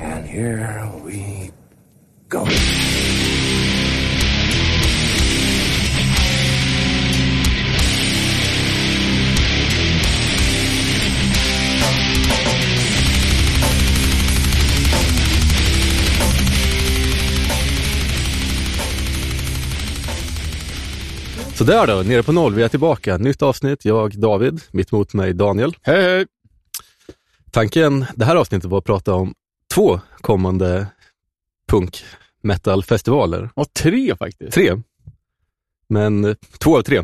And here we go. Så där då, nere på noll, vi är tillbaka. Nytt avsnitt, jag David, mitt mot mig Daniel. Hej, hej. Tanken det här avsnittet var att prata om två kommande punk metal-festivaler. Och tre faktiskt. Tre. Men eh, två av tre.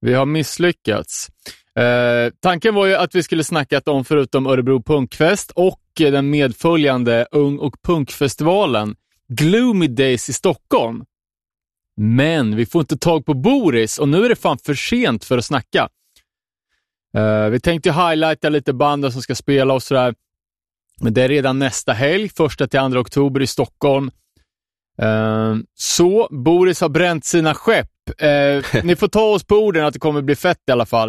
Vi har misslyckats. Eh, tanken var ju att vi skulle snackat om, förutom Örebro Punkfest och eh, den medföljande Ung och Punkfestivalen, Gloomy Days i Stockholm. Men vi får inte tag på Boris och nu är det fan för sent för att snacka. Eh, vi tänkte highlighta lite banden som ska spela och sådär. Men det är redan nästa helg, första till andra oktober i Stockholm. Eh, så Boris har bränt sina skepp. Eh, ni får ta oss på orden att det kommer bli fett i alla fall.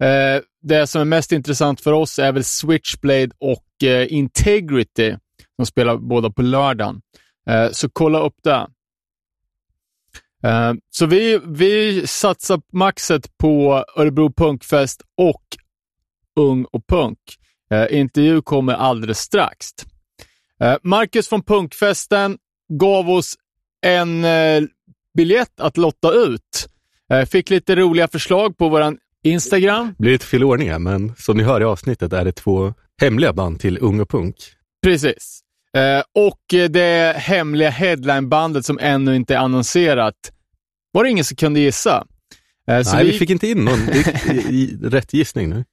Eh, det som är mest intressant för oss är väl Switchblade och Integrity De spelar båda på lördagen. Så kolla upp det. Så vi, vi satsar maxet på Örebro Punkfest och Ung och Punk. Eh, intervju kommer alldeles strax. Eh, Marcus från Punkfesten gav oss en eh, biljett att lotta ut. Eh, fick lite roliga förslag på vår Instagram. Det blir lite fel ordning här, men som ni hör i avsnittet är det två hemliga band till Ung och Punk. Precis. Eh, och det hemliga headlinebandet som ännu inte är annonserat var det ingen som kunde gissa. Eh, så Nej, vi... fick inte in någon rätt gissning nu.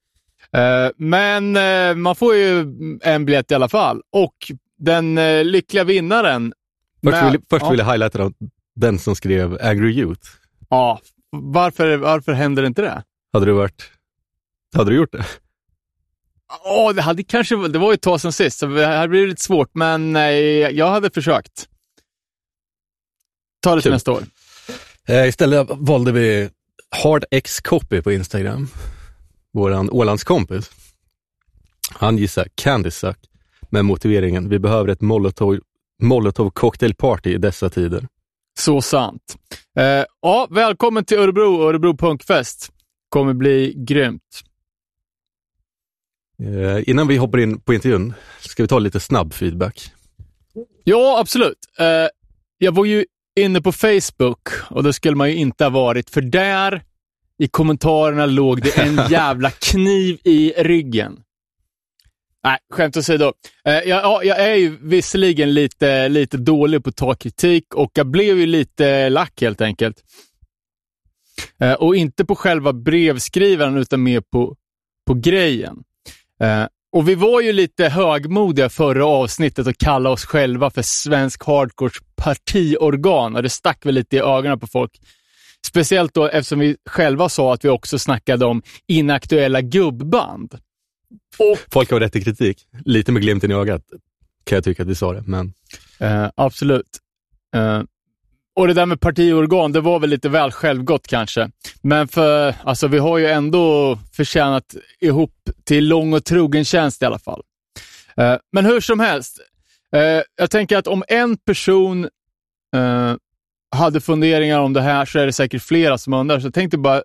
Eh, men eh, man får ju en biljett i alla fall. Och den eh, lyckliga vinnaren... Först, med- vill, först ja, vill jag highlighta den som skrev Angry Youth. Ja, varför, varför händer inte det? Hade du varit... Hade du gjort det? Åh, det, hade kanske, det var ju ett tag sedan sist, så det här blir lite svårt, men jag hade försökt. Ta det till Kul. nästa år. Eh, istället valde vi Hard X Copy på Instagram. Våran Ålandskompis. Han gissar Candy Suck med motiveringen vi behöver ett molotov, molotov cocktail party i dessa tider. Så sant. Eh, ja, välkommen till Örebro och Örebro Punkfest. Kommer bli grymt. Eh, innan vi hoppar in på intervjun ska vi ta lite snabb feedback. Ja, absolut. Eh, jag var ju inne på Facebook och det skulle man ju inte ha varit, för där i kommentarerna låg det en jävla kniv i ryggen. Nej, skämt åsido. Eh, jag, ja, jag är ju visserligen lite, lite dålig på att ta kritik och jag blev ju lite lack helt enkelt. Eh, och inte på själva brevskrivaren utan mer på, på grejen. Eh, och vi var ju lite högmodiga förra avsnittet och kallade oss själva för svensk hardcores partiorgan och det stack väl lite i ögonen på folk. Speciellt då eftersom vi själva sa att vi också snackade om inaktuella gubband. Folk har rätt till kritik. Lite med glimten i ögat kan jag tycka att vi sa det, men Eh, absolut. Eh, och det där med partiorgan, det var väl lite väl självgott kanske. Men för, alltså, vi har ju ändå förtjänat ihop till lång och trogen tjänst i alla fall. Eh, men hur som helst, eh, jag tänker att om en person eh, hade funderingar om det här så är det säkert flera som undrar. Så jag tänkte bara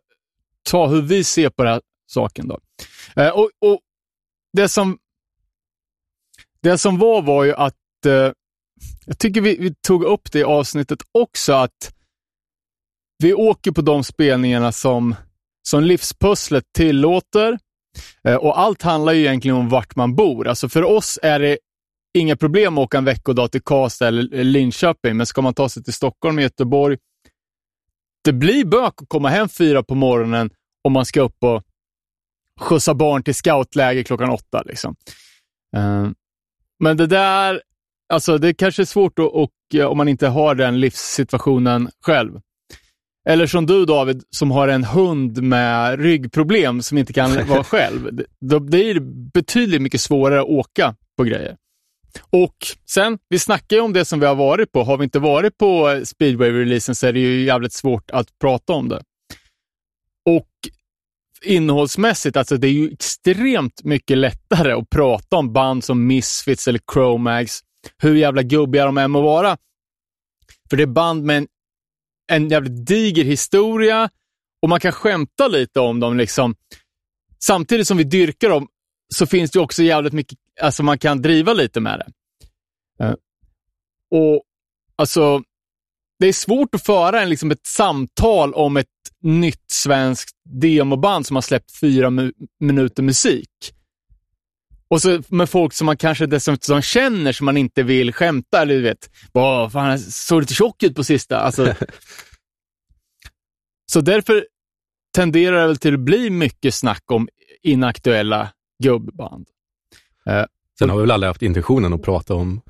ta hur vi ser på den här saken. Då. Eh, och, och det som det som var var ju att eh, jag tycker vi, vi tog upp det i avsnittet också, att vi åker på de spelningarna som, som livspusslet tillåter. Eh, och allt handlar ju egentligen om vart man bor. Alltså för oss är det inga problem att åka en veckodag till Karlstad eller Linköping, men ska man ta sig till Stockholm och Göteborg, det blir bök att komma hem fyra på morgonen om man ska upp och skjutsa barn till scoutläger klockan åtta. Liksom. Eh, men det där, alltså det kanske är svårt att, och, eh, om man inte har den livssituationen själv. Eller som du David, som har en hund med ryggproblem som inte kan vara själv. Det- Då blir det betydligt mycket svårare att åka på grejer. Och sen, vi snackar ju om det som vi har varit på. Har vi inte varit på eh, speedway-releasen så är det ju jävligt svårt att prata om det. Och innehållsmässigt, alltså det är ju extremt mycket lättare att prata om band som Misfits eller Chromags, hur jävla gubbiga de än må vara. För det är band med en, en jävligt diger historia och man kan skämta lite om dem. Liksom. Samtidigt som vi dyrkar dem så finns det också jävligt mycket, alltså man kan driva lite med det. Uh, och alltså, det är svårt att föra en, liksom ett samtal om ett nytt svenskt demoband som har släppt fyra mu minuter musik. Och så med folk som man kanske dessutom känner som man inte vill skämta, eller du vet, vad fan, såg lite tjock ut på sista. Alltså, så därför tenderar det väl till att bli mycket snack om inaktuella gubband. Uh, Sen har vi väl aldrig haft intentionen att prata om,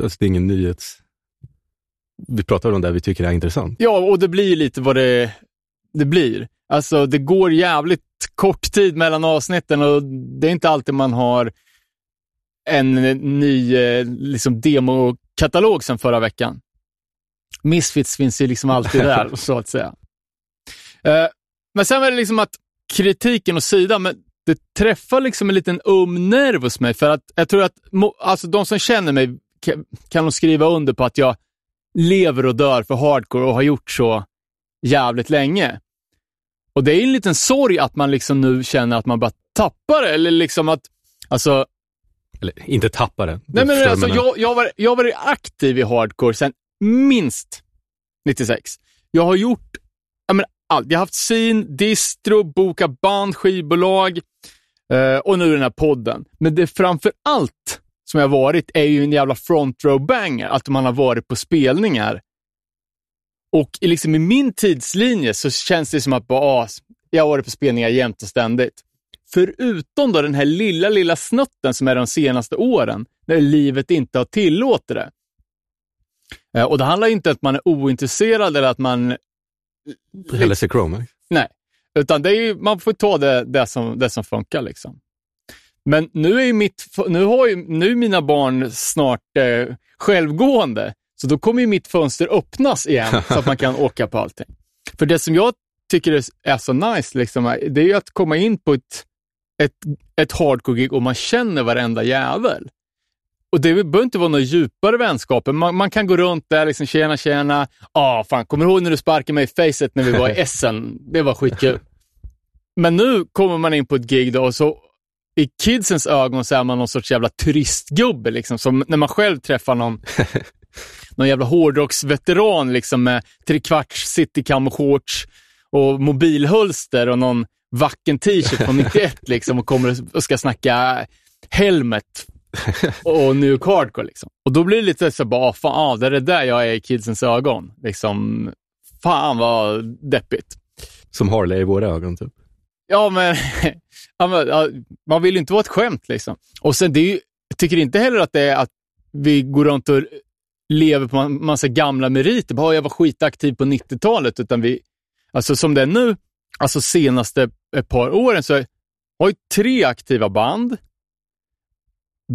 alltså det är ingen nyhets... Vi pratar om det vi tycker är intressant. Ja, och det blir lite vad det, det blir. Alltså, det går jävligt kort tid mellan avsnitten och det är inte alltid man har en ny eh, liksom, demokatalog sedan förra veckan. Misfits finns ju liksom alltid där, så att säga. Uh, men sen var det liksom att kritiken och sidan, men det träffar liksom en liten um nerv hos mig. För att jag tror att alltså, de som känner mig kan, kan nog skriva under på att jag lever och dör för hardcore och har gjort så jävligt länge. Och det är en liten sorg att man liksom nu känner att man bara tappar det. Eller liksom att, alltså... Eller inte tappar det. Nej, men alltså, jag, jag, var, jag varit aktiv i hardcore sedan minst 96. Jag har gjort allt. Jag har haft sin, distro, boka band, skivbolag eh, och nu den här podden. Men det framför allt som jag varit är ju en jävla front row banger, att man har varit på spelningar. Och liksom i min tidslinje så känns det som att bara, ah, jag har varit på spelningar jämt och ständigt. Förutom då den här lilla, lilla snutten som är de senaste åren, när livet inte har tillåtit det. Eh, och det handlar inte om att man är ointresserad eller att man eller se Chrome? Nej, utan det är ju, man får ta det, det, som, det som funkar. Liksom. Men nu är, mitt, nu har ju, nu mina barn snart eh, självgående, så då kommer ju mitt fönster öppnas igen så att man kan åka på allting. För det som jag tycker är så nice, liksom, det är ju att komma in på ett, ett, ett hardcore-gig och man känner varenda jävel. Och det behöver inte vara några djupare vänskaper. Man, man, kan gå runt där, liksom tjena, tjena. Ah, fan, kommer du ihåg när du sparkade mig i facet när vi var i Essen? Det var skitkul. Men nu kommer man in på ett gig då och så i kidsens ögon så är man någon sorts jävla turistgubbe. Liksom, som när man själv träffar någon, någon jävla hårdrocksveteran liksom, med trekvarts citycam-shorts och mobilhölster och någon vacken t-shirt från 91 liksom, och kommer och ska snacka Helmet och New Hardcore. Liksom. Och då blir det lite så bara, fan, ah, det är det där jag är i kidsens ögon. Liksom, fan vad deppigt. Som Harley i våra ögon, typ. Ja, men, ja, men man vill ju inte vara ett skämt. Liksom. Och sen, det är ju, jag tycker inte heller att det är att vi går runt och lever på en massa gamla meriter. Bara, jag var skitaktiv på 90-talet. Utan vi, alltså som det är nu, alltså senaste ett par åren, så har jag tre aktiva band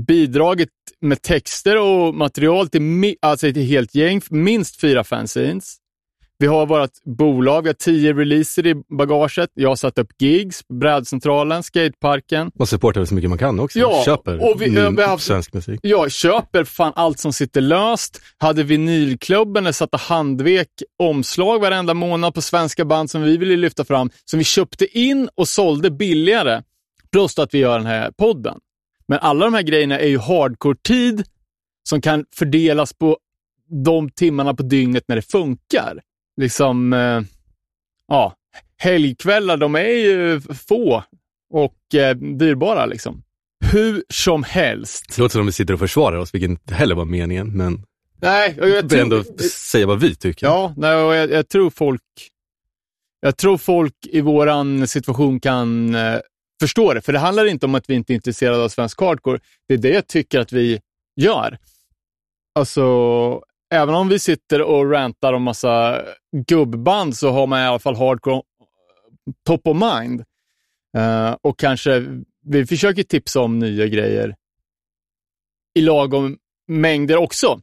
bidragit med texter och material till alltså ett helt gäng, minst fyra fanzines. Vi har vårt bolag, vi har tio releaser i bagaget. Jag har satt upp gigs, brädcentralen, skateparken. Och supportar så mycket man kan också. Ja, köper och vi, ny, vi haft, svensk musik. Ja, köper fan allt som sitter löst. Hade vinylklubben där satte handvek omslag varenda månad på svenska band som vi ville lyfta fram, som vi köpte in och sålde billigare. Plus att vi gör den här podden. Men alla de här grejerna är ju hardcore-tid som kan fördelas på de timmarna på dygnet när det funkar. Liksom, eh, ja, helgkvällar, de är ju få och eh, dyrbara liksom. Hur som helst. Det låter som att vi sitter och försvarar oss, vilket inte heller var meningen, men nej, jag tror, ändå säga vad vi tycker. Ja, nej, jag, jag, tror folk jag tror folk i våran situation kan eh, förstå det. För det handlar inte om att vi inte är intresserade av svensk hardcore. Det är det jag tycker att vi gör. Alltså, även om vi sitter och rantar om massa gubbband så har man i alla fall hardcore top of mind. Uh, och kanske, vi försöker tipsa om nya grejer i lagom mängder också.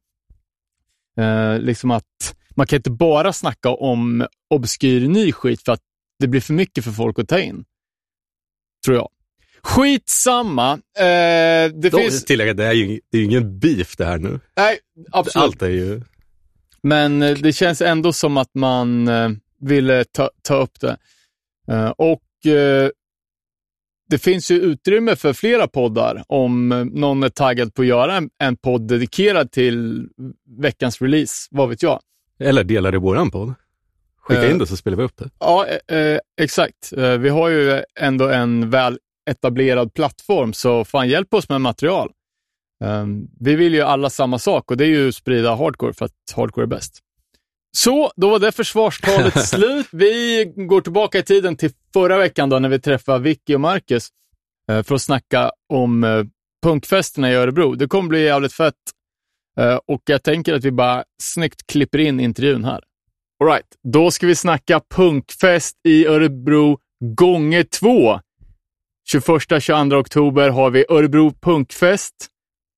Uh, liksom att man kan inte bara snacka om obskyr ny skit för att det blir för mycket för folk att ta in tror jag. Skitsamma. Eh, det Då, finns... Tillägga, det är ju det är ingen beef det här nu. Nej, absolut. Allt är ju... Men eh, det känns ändå som att man eh, ville ta, ta upp det. Eh, och eh, det finns ju utrymme för flera poddar om någon är taggad på att göra en, en podd dedikerad till veckans release, vad vet jag. Eller delar i våran podd. Skicka Eh. in det så spelar vi upp det. Ja, eh, eh, exakt. Vi har ju ändå en väl etablerad plattform, så fan hjälp oss med material. Eh, vi vill ju alla samma sak och det är ju sprida hardcore för att hardcore är bäst. Så, då var det försvarstalet slut. Vi går tillbaka i tiden till förra veckan då när vi träffade Vicky och Marcus för att snacka om punkfesterna i Örebro. Det kommer bli jävligt fett och jag tänker att vi bara snyggt klipper in intervjun här. All right, då ska vi snacka punkfest i Örebro gånger två. 21-22 oktober har vi Örebro punkfest,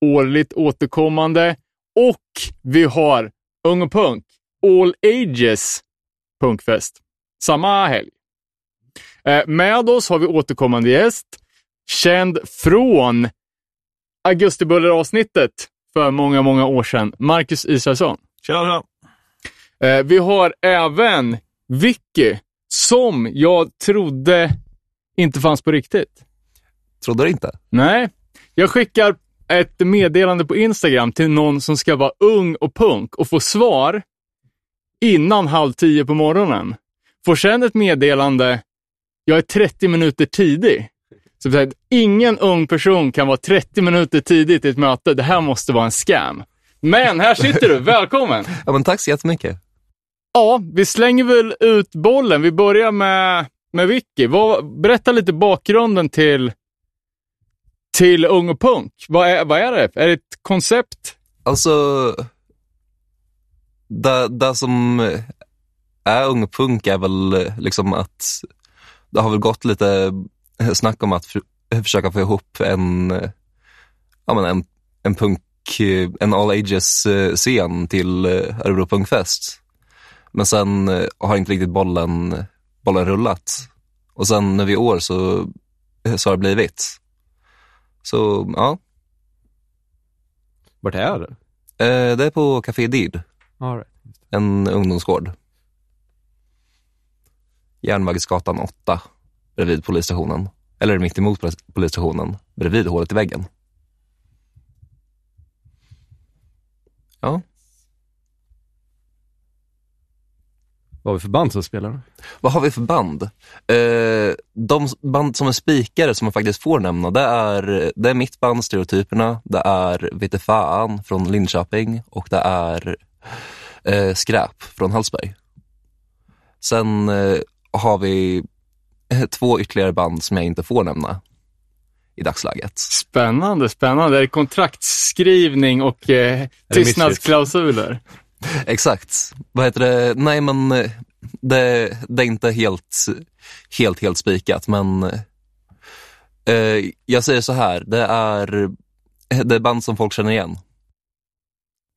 årligt återkommande. Och vi har Ung och Punk, All Ages punkfest, samma helg. Eh, med oss har vi återkommande gäst, känd från Augustibuller-avsnittet för många, många år sedan, Marcus Israelsson. Tjena, tjena. Eh, vi har även Vicky, som jag trodde inte fanns på riktigt. Trodde du inte? Nej, jag skickar ett meddelande på Instagram till någon som ska vara ung och punk och få svar innan halv tio på morgonen. Får sen ett meddelande, jag är 30 minuter tidig. Så det betyder, ingen ung person kan vara 30 minuter tidigt i ett möte. Det här måste vara en scam. Men här sitter du, välkommen! Ja, men tack så jättemycket. Ja, vi slänger väl ut bollen. Vi börjar med, med Vicky. Vad, berätta lite bakgrunden till, till Ung och Punk. Vad är, vad är det? Är det ett koncept? Alltså, det, det som är ung och punk är väl liksom att det har väl gått lite snack om att för, försöka få ihop en, ja men en, en punk, en all ages-scen eh, till eh, Örebro Punkfest. Men sen har inte riktigt bollen, bollen rullat. Och sen nu i år så, så har det blivit. Så ja, Vart är det? eh, det är på Café Did. Right. en ungdomsgård. Järnvägsgatan 8, bredvid polisstationen. Eller mitt emot polis- polisstationen, bredvid hålet i väggen. Ja, Vad har vi för band som spelar? vad har vi för band? Eh, de band som är spikare som man faktiskt får nämna, det är, det är mitt band Stereotyperna, det är Vete Fan från Linköping och det är eh, Skräp från Hallsberg. Sen eh, har vi eh, två ytterligare band som jag inte får nämna i dagsläget. Spännande, spännande. Är det kontraktsskrivning och eh, tystnadsklausuler? Exakt. Vad heter det? Nej, men eh, det, det är inte helt, helt, helt spikat, men eh, jag säger så här, det är, det är band som folk känner igen.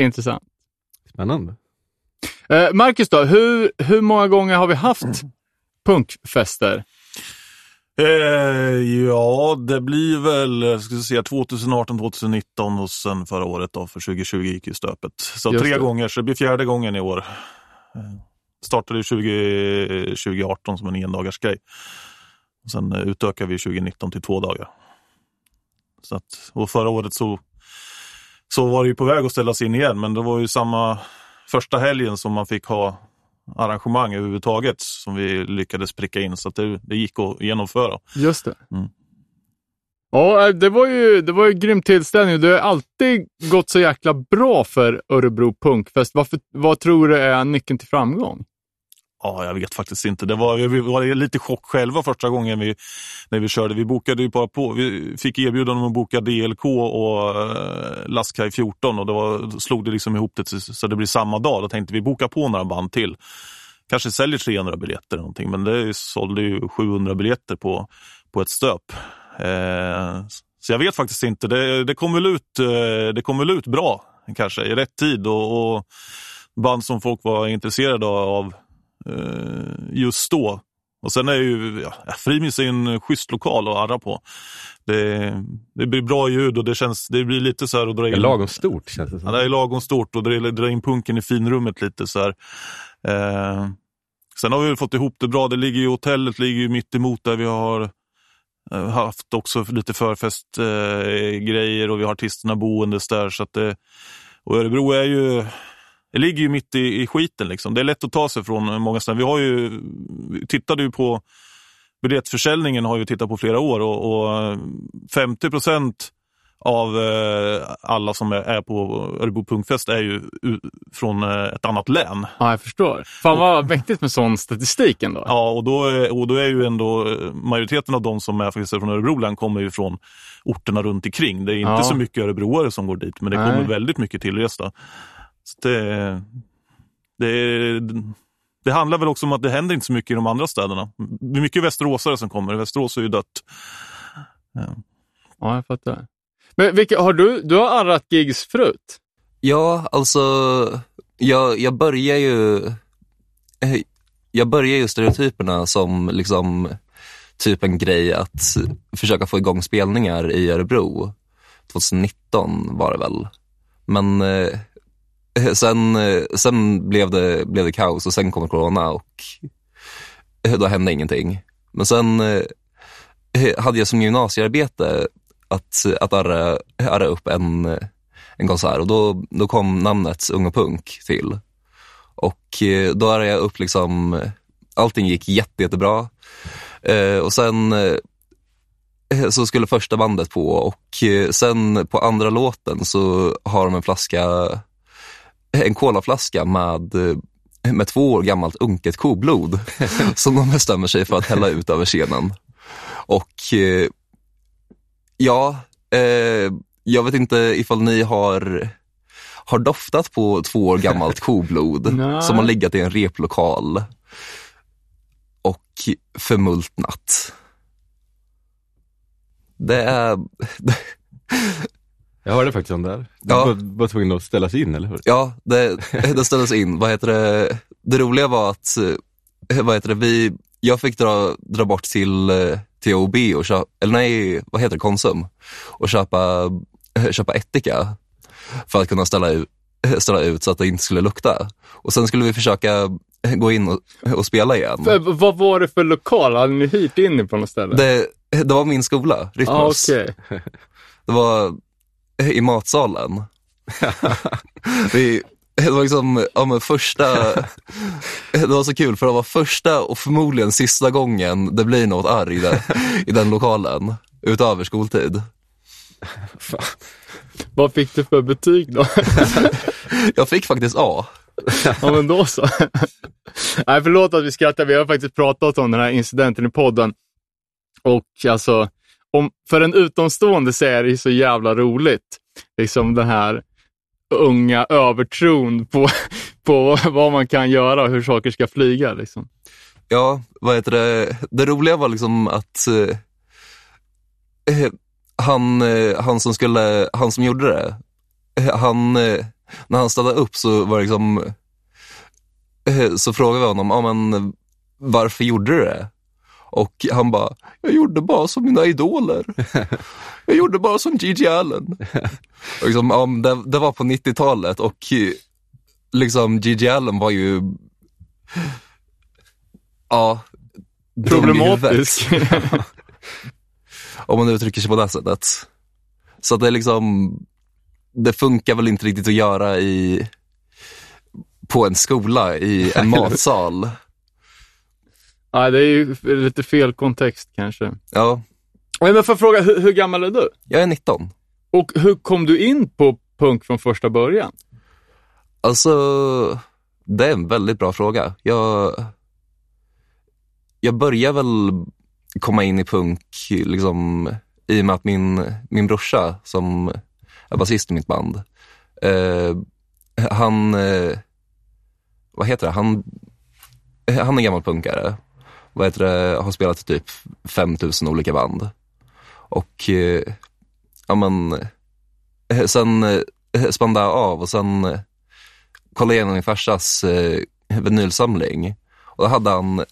Intressant. Spännande. Eh, Marcus då, hur, hur många gånger har vi haft punkfester? Eh, ja, det blir väl ska säga 2018, 2019 och sen förra året då, för 2020 gick ju stöpet. Så Just tre det. gånger, så det blir fjärde gången i år. Eh, startade ju 20, 2018 som en endagarsgrej. Sen eh, utökade vi 2019 till två dagar. Så att, och förra året så, så var det ju på väg att ställas in igen, men det var ju samma första helgen som man fick ha arrangemang överhuvudtaget som vi lyckades pricka in så att det, det gick att genomföra. Just det. Mm. Ja, eh, det var ju, det var ju grym tillställning. Det har alltid gått så jäkla bra för Örebro Punkfest. Varför, vad tror du är nyckeln till framgång? Ja, jag vet faktiskt inte. Det var, vi var lite chock själva första gången vi, när vi körde. Vi bokade ju bara på. Vi fick erbjudande om att boka DLK och eh, uh, Lastkaj 14 och då var, slog det liksom ihop det till- så det blir samma dag. Då tänkte vi boka på några band till. Kanske säljer 300 biljetter eller någonting, men det sålde ju 700 biljetter på, på ett stöp. Eh, så jag vet faktiskt inte. Det, det kom väl ut, eh, det kom väl ut bra, kanske, i rätt tid och, och band som folk var intresserade av just då Och sen är ju, ja, Frimis är en schysst lokal att arra på. Det, det blir bra ljud och det känns, det blir lite så här att dra Det in... är lagom stort känns det Ja, som. det är lagom stort och dra, dra in punken i finrummet lite så här. Eh, sen har vi fått ihop det bra. Det ligger ju, hotellet ligger ju mitt emot där vi har eh, haft också lite förfestgrejer eh, och vi har artisterna boendes där. Så att det, och Örebro är ju, det ligger ju mitt i, i skiten liksom. Det är lätt att ta sig från många ställen. Vi har ju, vi tittade ju på biljettförsäljningen har vi tittat på flera år och, och 50 procent av eh, alla som är, på Örebro punkfest är ju från eh, ett annat län. Ja, jag förstår. Fan vad mäktigt med sån statistik ändå. Ja, och då, är- och då är ju ändå eh, majoriteten av de som är faktiskt från Örebro län kommer ju från orterna runt omkring. Det är inte Ja. så mycket örebroare som går dit, men det Nej. kommer väldigt mycket tillresta. Det, det, det handlar väl också om att det händer inte så mycket i de andra städerna. Det är mycket västeråsare som kommer. Västerås är ju dött. Ja, jag fattar. Men vilka, har du, du har arrat gigs förut? Ja, alltså, jag, jag börjar ju eh, jag börjar ju stereotyperna som liksom typ en grej att försöka få igång spelningar i Örebro. 2019 var det väl. Men eh, Eh, sen, eh, sen blev, det, blev det kaos och sen kom corona och eh, då hände ingenting. Men sen hade jag som gymnasiearbete att, att arra, arra upp en, en konsert och då, då kom namnet Unga Punk till. Och då arrade jag upp liksom, allting gick jätte, jättebra. Och sen så skulle första bandet på och sen på andra låten så har de en flaska, en colaflaska med, eh, med två år gammalt unket koblod som de bestämmer sig för att hälla ut över scenen. Och eh, ja, eh, jag vet inte ifall ni har, har doftat på två år gammalt koblod som har legat i en replokal och förmultnat. Det är, Jag hörde faktiskt om det här. Du Ja. var, var tvungen att ställas in, eller hur? ja, det, det ställdes in. Vad heter det? det roliga var att, eh, vad heter det, vi, jag fick dra, dra bort till, eh, till OB och köpa, eller nej, vad heter det, Konsum och köpa, köpa ättika för att kunna ställa ut, ställa ut så att det inte skulle lukta. Och sen skulle vi försöka gå in och, och spela igen. För, vad var det för lokal? Hade ni hyrt in på något ställe? Det, det var min skola, ah, Rytmus. okej. Det var i matsalen. Vi, det var liksom, ja men första, det var så kul för det var första och förmodligen sista gången det blir något arg där, i den lokalen, utöver skoltid. Vad fick du för betyg då? Jag fick faktiskt A. ja, men då så. Nej, förlåt att vi skrattar. Vi har faktiskt pratat om den här incidenten i podden. Och alltså, om, för en utomstående så är det så jävla roligt. Liksom den här unga övertron på, på vad man kan göra och hur saker ska flyga. Liksom. Ja, vad heter det? Det roliga var liksom att eh, eh, han, eh, han som skulle, han som gjorde det, eh, han, eh, när han stannade upp så var det liksom, eh, så frågade vi honom, ah, men varför gjorde du det? Och han bara, jag gjorde bara som mina idoler. Jag gjorde bara som Gigi Allen. Och liksom, ja, det, det var på 90-talet och eh, liksom Gigi Allen var ju Ja. Problematisk. Om man uttrycker sig på det sättet. Så att det är liksom, det funkar väl inte riktigt att göra i, på en skola i en matsal. Nej, det är ju lite fel kontext kanske. Ja, Men får jag fråga, hur, hur gammal är du? jag är 19. Och hur kom du in på punk från första början? Alltså, det är en väldigt bra fråga. Jag, jag börjar väl komma in i punk liksom, i och med att min, min brorsa, som är basist i mitt band, eh, han, eh, vad heter det, han, han är gammal punkare. Vad heter det, har spelat i typ 5000 olika band. Och, eh, ja men, eh, sen eh, spandade jag av och sen kollade igenom min farsas vinylsamling och då hade han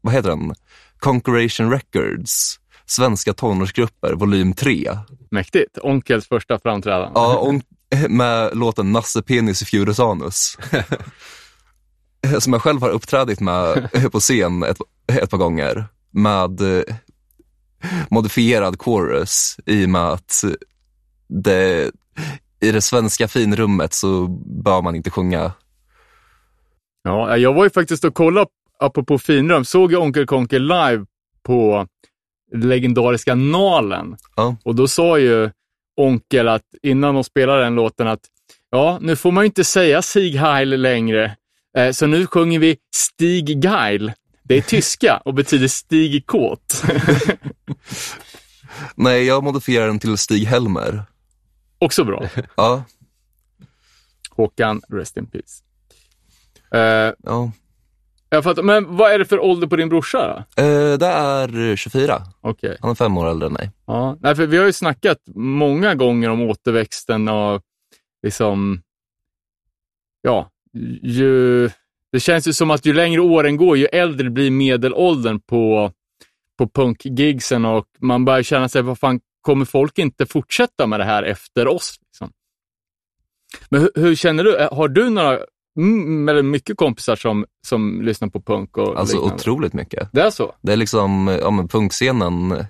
vad heter den? Conqueration Records, Svenska tonårsgrupper, volym 3. Mäktigt. Onkels första framträdande. Ja, on, med låten Nasse Penis i Fjuresanus. Som jag själv har uppträdit med på scen ett, ett par gånger med eh, modifierad chorus i och med att det, i det svenska finrummet så bör man inte sjunga. Ja, jag var ju faktiskt och kollade, apropå finrum, såg jag Onkel Konkel live på legendariska Nalen. Ja. Och då sa ju Onkel att innan de spelade den låten att ja, nu får man ju inte säga Sieg Heil längre, så nu sjunger vi Stig Geil. Det är tyska och betyder Stig kåt. Nej, jag modifierar den till Stig Helmer. Också bra. Ja, Håkan, rest in peace. Eh, ja. jag fattar, men vad är det för ålder på din brorsa? då? Eh, det är 24. Okej. Han är fem år äldre än mig. Ja, nej, för vi har ju snackat många gånger om återväxten av liksom, ja, ju, det känns ju som att ju längre åren går, ju äldre blir medelåldern på, på punkgigsen och man börjar känna sig, vad fan, kommer folk inte fortsätta med det här efter oss? Liksom? Men hur, hur känner du? Har du några, mm, eller mycket kompisar som, som lyssnar på punk och Alltså liknande? otroligt mycket. Det är så? Det är liksom, ja men punkscenen,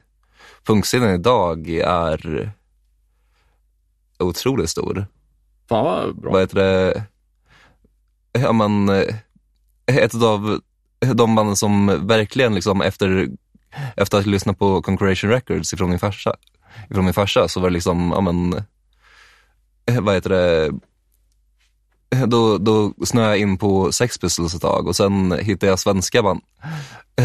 punkscenen idag är otroligt stor. Fan vad bra. Vad heter det? Ja men, ett av de banden som verkligen liksom efter, efter att ha lyssnat på Concreation Records ifrån min farsa, ifrån min farsa så var det liksom, ja men, vad heter det? Då, då snöade jag in på Sex Pistols ett tag och sen hittade jag svenska, band,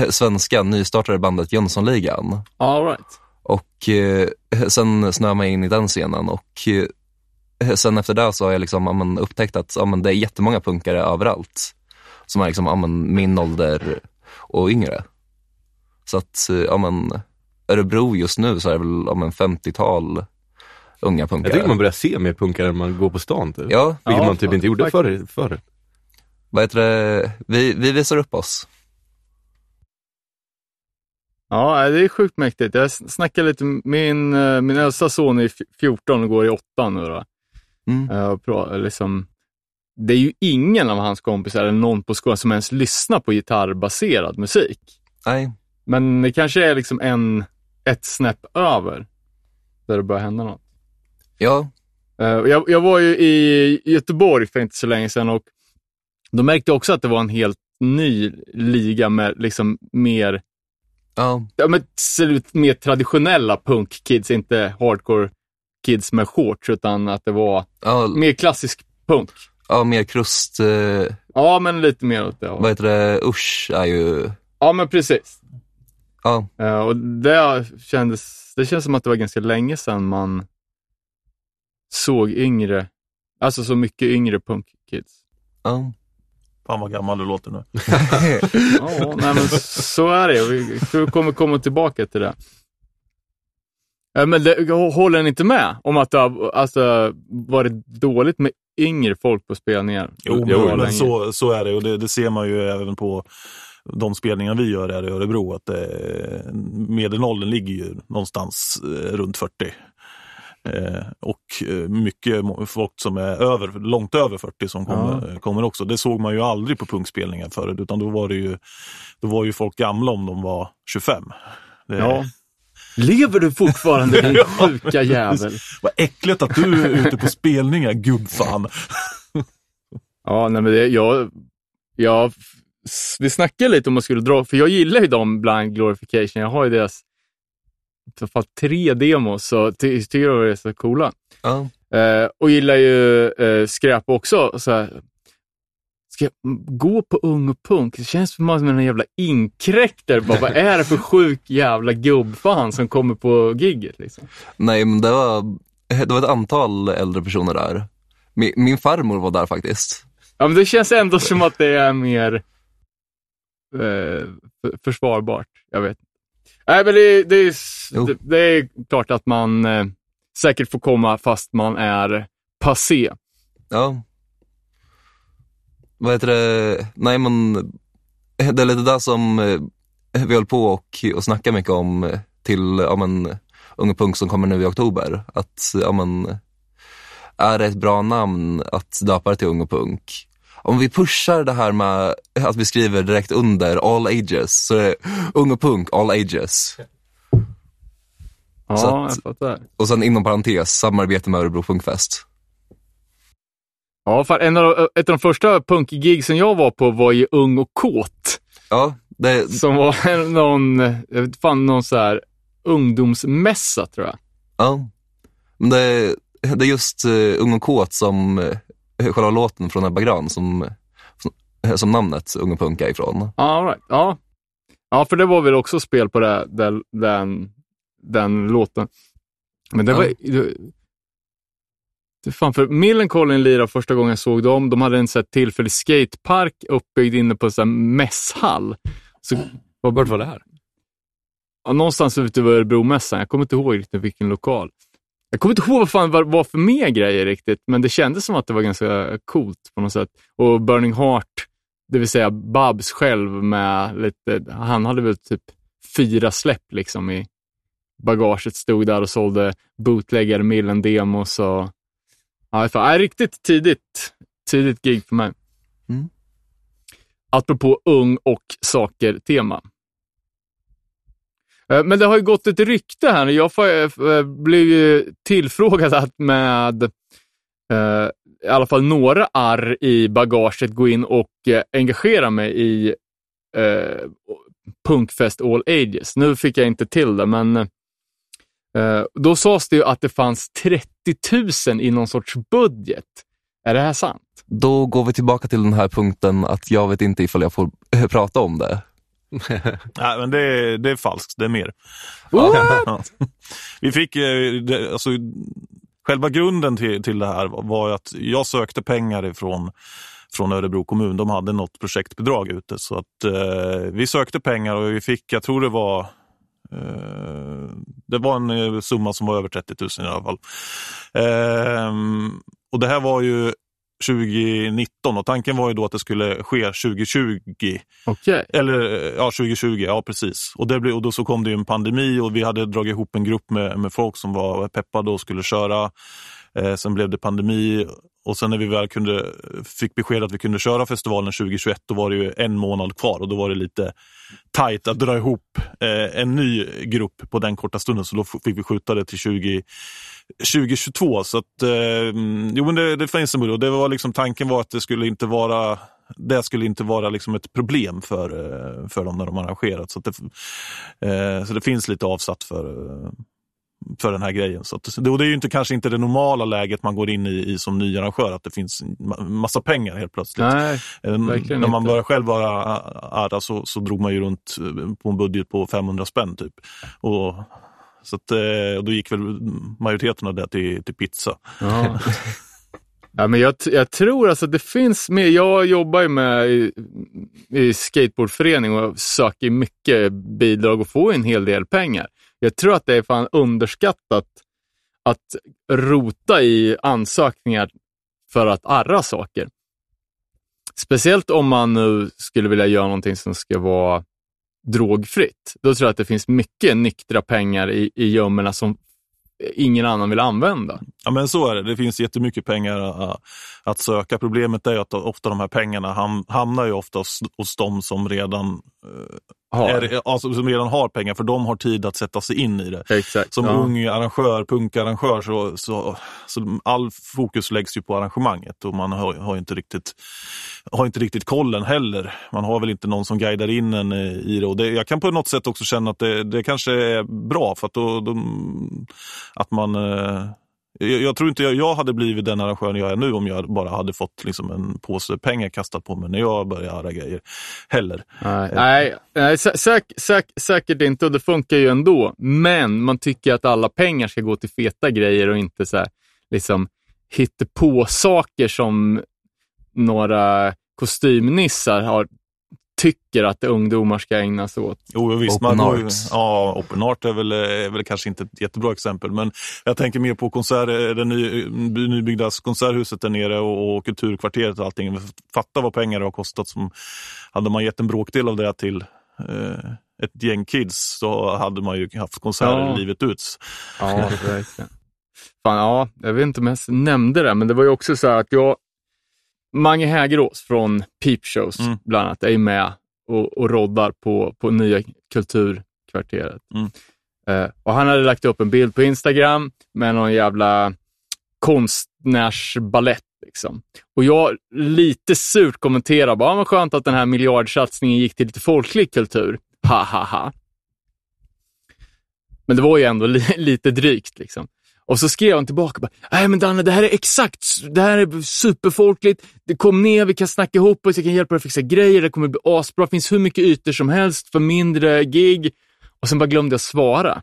svenska nystartade bandet Jönssonligan. All right. Och eh, sen snöade man in i den scenen och eh, sen efter det så har jag liksom, ja, men, upptäckt att ja, men, det är jättemånga punkare överallt som är liksom, ja, men, min ålder och yngre. Så att eh, ja, men, Örebro just nu så är det väl ja, men, 50-tal unga Jag punkare. tycker man börjar se mer punkare när man går på stan. Typ. Ja, Vilket Ja, man typ inte gjorde förr. förr. vad heter det? Vi, vi visar upp oss. Ja, det är sjukt mäktigt. Jag snackade lite, min, eh, min äldsta son är f- 14 och går i åttan nu då. Mm. Pra- liksom, det är ju ingen av hans kompisar eller någon på skolan som ens lyssnar på gitarrbaserad musik. Nej, Men det kanske är liksom en, ett snäpp över där det börjar hända något. ja, Eh, Jag, jag var ju i Göteborg för inte så länge sedan och då märkte jag också att det var en helt ny liga med liksom mer ja, ja, men mer traditionella punkkids, inte hardcore kids med shorts, utan att det var ja, mer klassisk punk. ja mer krust, eh, Ja, men lite mer åt det vad heter det, usch är ju, Ja, men precis. ja, Eh, och det kändes, det känns som att det var ganska länge sedan man såg yngre, alltså så mycket yngre punkkids. ja. Fan vad gammal du låter nu. Ja, nej, men så är det. Vi kommer komma tillbaka till det. Eh, Men det, håller ni inte med om att det har alltså, varit dåligt med yngre folk på spelningar? Jo, var men så, så är det och det, det ser man ju även på de spelningar vi gör här i Örebro att eh, medelåldern ligger ju någonstans eh, runt 40. Eh, och eh, mycket folk som är över, långt över 40 som kommer, kommer också. Det såg man ju aldrig på punkspelningar förut utan då var det ju, då var ju folk gamla om de var 25. Det, Ja. Lever du fortfarande din sjuka jävel? Vad äckligt att du är ute på spelningar gubbfan. Ja, nej, men det, jag, jag, vi snackade lite om man skulle dra, för jag gillar ju dem, Blind Glorification. Jag har ju deras i fall tre demos, så ty, tycker jag är så coola. ja. Eh, och gillar ju eh, skräp också. Så här, ska gå på ung och punk? Det känns som en jävla inkräktare. Bara, vad är det för sjuk jävla gubbfan som kommer på gigget? Liksom? Nej, men det var, det var ett antal äldre personer där. Min, min farmor var där faktiskt. Ja, men det känns ändå som att det är mer eh, för- försvarbart. Jag vet. Nej, men det, det, är, det, det är klart att man eh, säkert får komma fast man är passé. Ja. Vad heter det? Nej, men det är lite där som eh, vi höll på och, och snacka mycket om eh, till ja, men, Unge Punk som kommer nu i oktober. Att ja, men, är det ett bra namn att döpa det till Unge Punk? Om vi pushar det här med att vi skriver direkt under all ages, så är det Unge Punk all ages. Ja, att- jag fattar. Och sen inom parentes, samarbete med Örebro Punkfest. Ja, för en av, ett av de första punkgigsen jag var på var ju Ung och kåt. Ja, det, Som var någon, jag vet fan, någon så här ungdomsmässa tror jag. ja. Men det, det är just uh, Ung och kåt som uh, själva låten från Ebba Grön som, som, som namnet Ung och Punk är ifrån. All right. ja. ja, för det var väl också spel på det, den, den, den låten. Men det Ja. var... Det, fan, för Millencolin lirade första gången jag såg dem. De hade en så här tillfällig skatepark uppbyggd inne på en sån här mässhall. Så, Vad bör det vara det här? ja, någonstans ute vid Örebromässan. Jag kommer inte ihåg riktigt vilken lokal. Jag kommer inte ihåg vad fan vad var för mer grejer riktigt, men det kändes som att det var ganska coolt på något sätt. Och Burning Heart, det vill säga Babs själv med lite, han hade väl typ fyra släpp liksom i bagaget, stod där och sålde bootleggar, millen demos och ja, fan, riktigt tidigt, tidigt gig för mig. Mm. Apropå ung och saker-tema. Eh, Men det har ju gått ett rykte här. Jag får- eh, blev ju tillfrågad att med eh, i alla fall några arr i bagaget gå in och eh, engagera mig i eh, Punkfest All Ages. Nu fick jag inte till det, men eh, då sades det ju att det fanns 30 000 i någon sorts budget. Är det här sant? Då går vi tillbaka till den här punkten att jag vet inte ifall jag får prata om det. Nej, men det, är- det är falskt. Det är mer. What? Ja. Vi fick, eh, alltså, själva grunden till, till det här var- att jag sökte pengar ifrån från Örebro kommun. De hade något projektbidrag ute. Så att eh, vi sökte pengar och vi fick, jag tror det var det var en eh, summa som var över 30 000 i alla fall. Ehm, och det här var ju 2019 och tanken var ju då att det skulle ske 2020. Okej. Eller eh, ja, 2020, ja precis. Och, det blev, och då så kom det en pandemi och vi hade dragit ihop en grupp med, med folk som var peppade och skulle köra. Eh, sen blev det pandemi och sen när vi väl kunde, fick besked att vi kunde köra festivalen 2021 då var det ju en månad kvar och då var det lite tajt att dra ihop eh, en ny grupp på den korta stunden så då fick vi skjuta det till 20, 2022. Så att, eh, jo, men det, det finns en möjlighet. Och det var liksom, tanken var att det skulle inte vara det skulle inte vara liksom ett problem för, eh, för dem när de arrangerat. Så, att det, eh, så det finns lite avsatt för, eh, för den här grejen. Så att, det, och det är ju inte, kanske inte det normala läget man går in i, i som ny arrangör, att det finns massa pengar helt plötsligt. Nej, Eh, verkligen När man inte. började själv vara arra så, så drog man ju runt eh, på en budget på 500 spänn typ. Och, så att, eh, och då gick väl majoriteten av det till, till pizza. Ja. ja, men jag, jag tror alltså att det finns mer. Jag jobbar ju med i, i skateboardförening och söker mycket bidrag och får en hel del pengar. Jag tror att det är fan underskattat att rota i ansökningar för att arra saker. Speciellt om man nu skulle vilja göra någonting som ska vara drogfritt. Då tror jag att det finns mycket nyktra pengar i, i gömmorna som ingen annan vill använda. Ja men så är det, det finns jättemycket pengar äh, att söka. Problemet är att ofta de här pengarna ham- hamnar ju ofta hos, hos de som redan, eh, Har. är, alltså, som redan har pengar, för de har tid att sätta sig in i det. Exakt. Som ja. ung arrangör, punkarrangör, så, så, så all fokus läggs ju på arrangemanget och man har, har, inte riktigt, har inte riktigt kollen heller. Man har väl inte någon som guidar in en eh, i det. Och det jag kan på något sätt också känna att det, det kanske är bra för att, då, då, att man eh, jag, jag tror inte jag, jag hade blivit den arrangören jag är nu om jag bara hade fått liksom en påse pengar kastad på mig när jag började arra grejer. Heller. Nej, nej, nej sä, säk, säk, säkert inte och det funkar ju ändå. Men man tycker att alla pengar ska gå till feta grejer och inte så här, liksom på saker som några kostymnissar har tycker att ungdomar ska ägna sig åt. Jo, visst. Open man arts. ja, open art är väl, är väl kanske inte ett jättebra exempel, men jag tänker mer på konsert, det ny, nybyggda konserthuset där nere och, och kulturkvarteret och allting. Fatta vad pengar det har kostat. Som, hade man gett en bråkdel av det till eh, ett gäng kids så hade man ju haft konserter Ja. livet ut. Ja, verkligen. Fan, ja, jag vet inte om jag nämnde det, men det var ju också så här att jag, Mange Hägerås från Peep Shows Mm. bland annat, är med och, och roddar på, på nya kulturkvarteret. Mm. Eh, och han hade lagt upp en bild på Instagram med någon jävla konstnärsballett. Liksom. Och jag lite surt kommenterar bara, "Ja, vad skönt att den här miljardsatsningen gick till lite folklig kultur. Ha, ha, ha. Men det var ju ändå li lite drygt. Liksom. Och så skrev han tillbaka, bara, nej men Danne, det här är exakt, det här är superfolkligt, det kom ner, vi kan snacka ihop oss, jag kan hjälpa dig att fixa grejer, det kommer bli asbra, det finns hur mycket ytor som helst för mindre gig. Och sen bara glömde jag svara.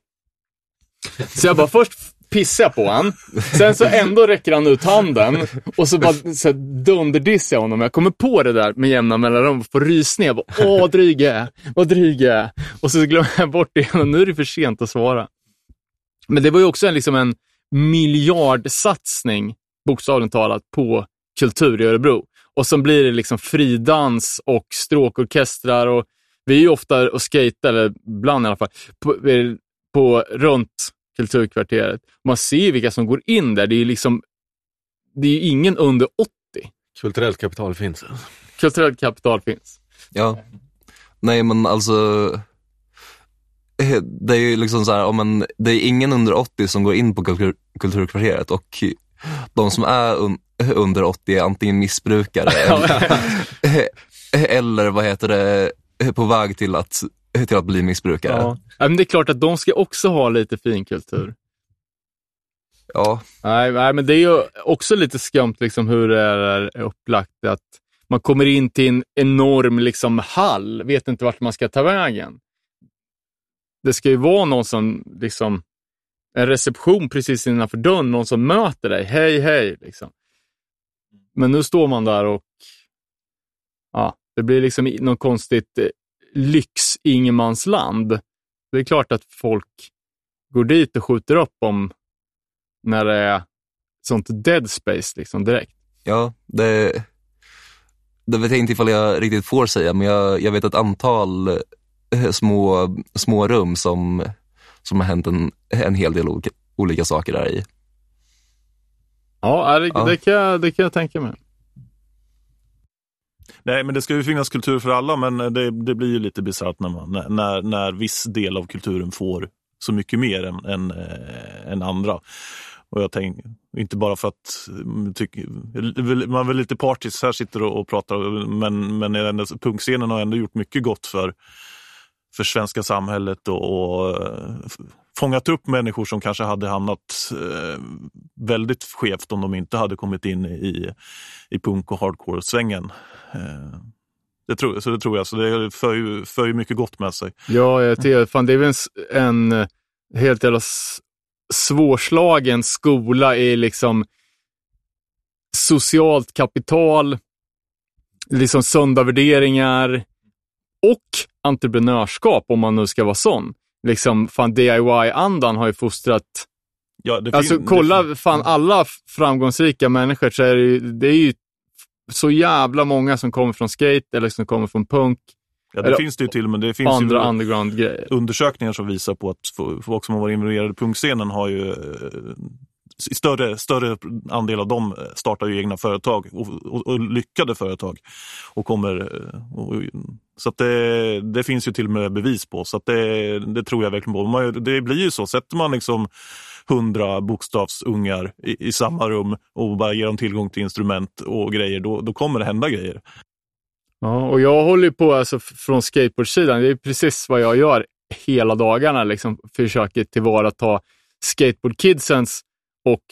Så jag bara först pissar jag på han, sen så ändå räcker han ut handen och så bara så dunderdissar jag honom. Jag kommer på det där med jämna mellanrum och får rysningar. Jag bara, Åh, dryg jag är, vad dryg jag är. Och så glömmer jag bort det igen och nu är det för sent att svara. Men det var ju också en, liksom en miljardsatsning, bokstavligt talat, på kultur i Örebro. Och så blir det liksom fridans och stråkorkestrar och vi är ju ofta och skejtar, eller ibland i alla fall, på, på, runt kulturkvarteret. Man ser ju vilka som går in där. Det är ju liksom, det är ju ingen under 80. Kulturellt kapital finns. Kulturellt kapital finns. Ja. Nej, men alltså. Eh, Det är ju liksom så här, om man, det är ingen under 80 som går in på kultur, kulturkvarteret och de som är un, under 80 är antingen missbrukare eller, eller vad heter det, på väg till att, till att bli missbrukare. Ja. Ja, men det är klart att de ska också ha lite fin kultur. Ja, Nej, nej, men det är ju också lite skumt liksom hur det är upplagt. Att man kommer in till en enorm liksom, hall, vet inte vart man ska ta vägen. Det ska ju vara någon som, liksom, en reception precis innanför dörren, någon som möter dig. Hej, hej. Liksom. Men nu står man där och ja, det blir liksom något konstigt eh, lyx-ingenmansland. Det är klart att folk går dit och skjuter upp om när det är sånt dead space liksom direkt. ja det, det vet jag inte ifall jag riktigt får säga, men jag, jag vet ett antal små, små rum som, som har hänt en, en hel del olika, olika saker där i. Ja, det, Ja. Det, kan jag, det kan jag tänka mig. Nej, men det ska ju finnas kultur för alla, men det, det blir ju lite bisarrt när, man, när- när, viss del av kulturen får så mycket mer än, än, eh, än andra. Och jag tänker, inte bara för att mm, tyck, man är väl lite partisk här sitter och, och pratar, men, men punkscenen har ändå gjort mycket gott för, för svenska samhället och, och eh, fångat upp människor som kanske hade hamnat eh, väldigt skevt om de inte hade kommit in i, i punk och hardcore-svängen. Eh, Det tror, så det tror jag, så det för ju, för ju mycket gott med sig. Ja, jag tycker, fan, det är väl en, en eh, helt jävla svårslagen skola i liksom socialt kapital, liksom sunda värderingar och entreprenörskap om man nu ska vara sån. Liksom, fan DIY-andan har ju fostrat Ja, det Alltså kolla, fan alla f- framgångsrika människor så är det, ju, det är ju så jävla många som kommer från skate eller som kommer från punk Ja, det eller- finns det ju till, men det finns andra underground-grejer. undersökningar som visar på att folk som har varit involverade i punkscenen har ju eh, större, större andel av dem eh, startar ju egna företag och, och, och lyckade företag. Och kommer, eh, och, så att det, det finns ju till och med bevis på, så att det, det tror jag verkligen på. Man, det blir ju så, sätter man liksom hundra bokstavsungar i, i samma rum och bara ger dem tillgång till instrument och grejer, då, då kommer det hända grejer. Ja, och jag håller på alltså, från skateboardsidan. Det är precis vad jag gör hela dagarna. Liksom, försöker tillvarata skateboardkidsens och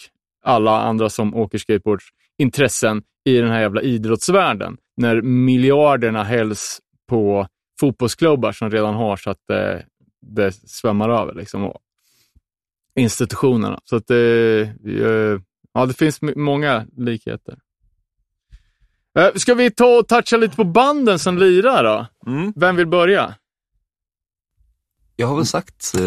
alla andra som åker skateboard intressen i den här jävla idrottsvärlden. När miljarderna hälls på fotbollsklubbar som redan har så att det, det svämmar över. Liksom, och institutionerna. Så att det, eh, ja, det finns många likheter. Eh, Ska vi ta och toucha lite på banden som lirar då? Mm. Vem vill börja? Jag har väl sagt... eh,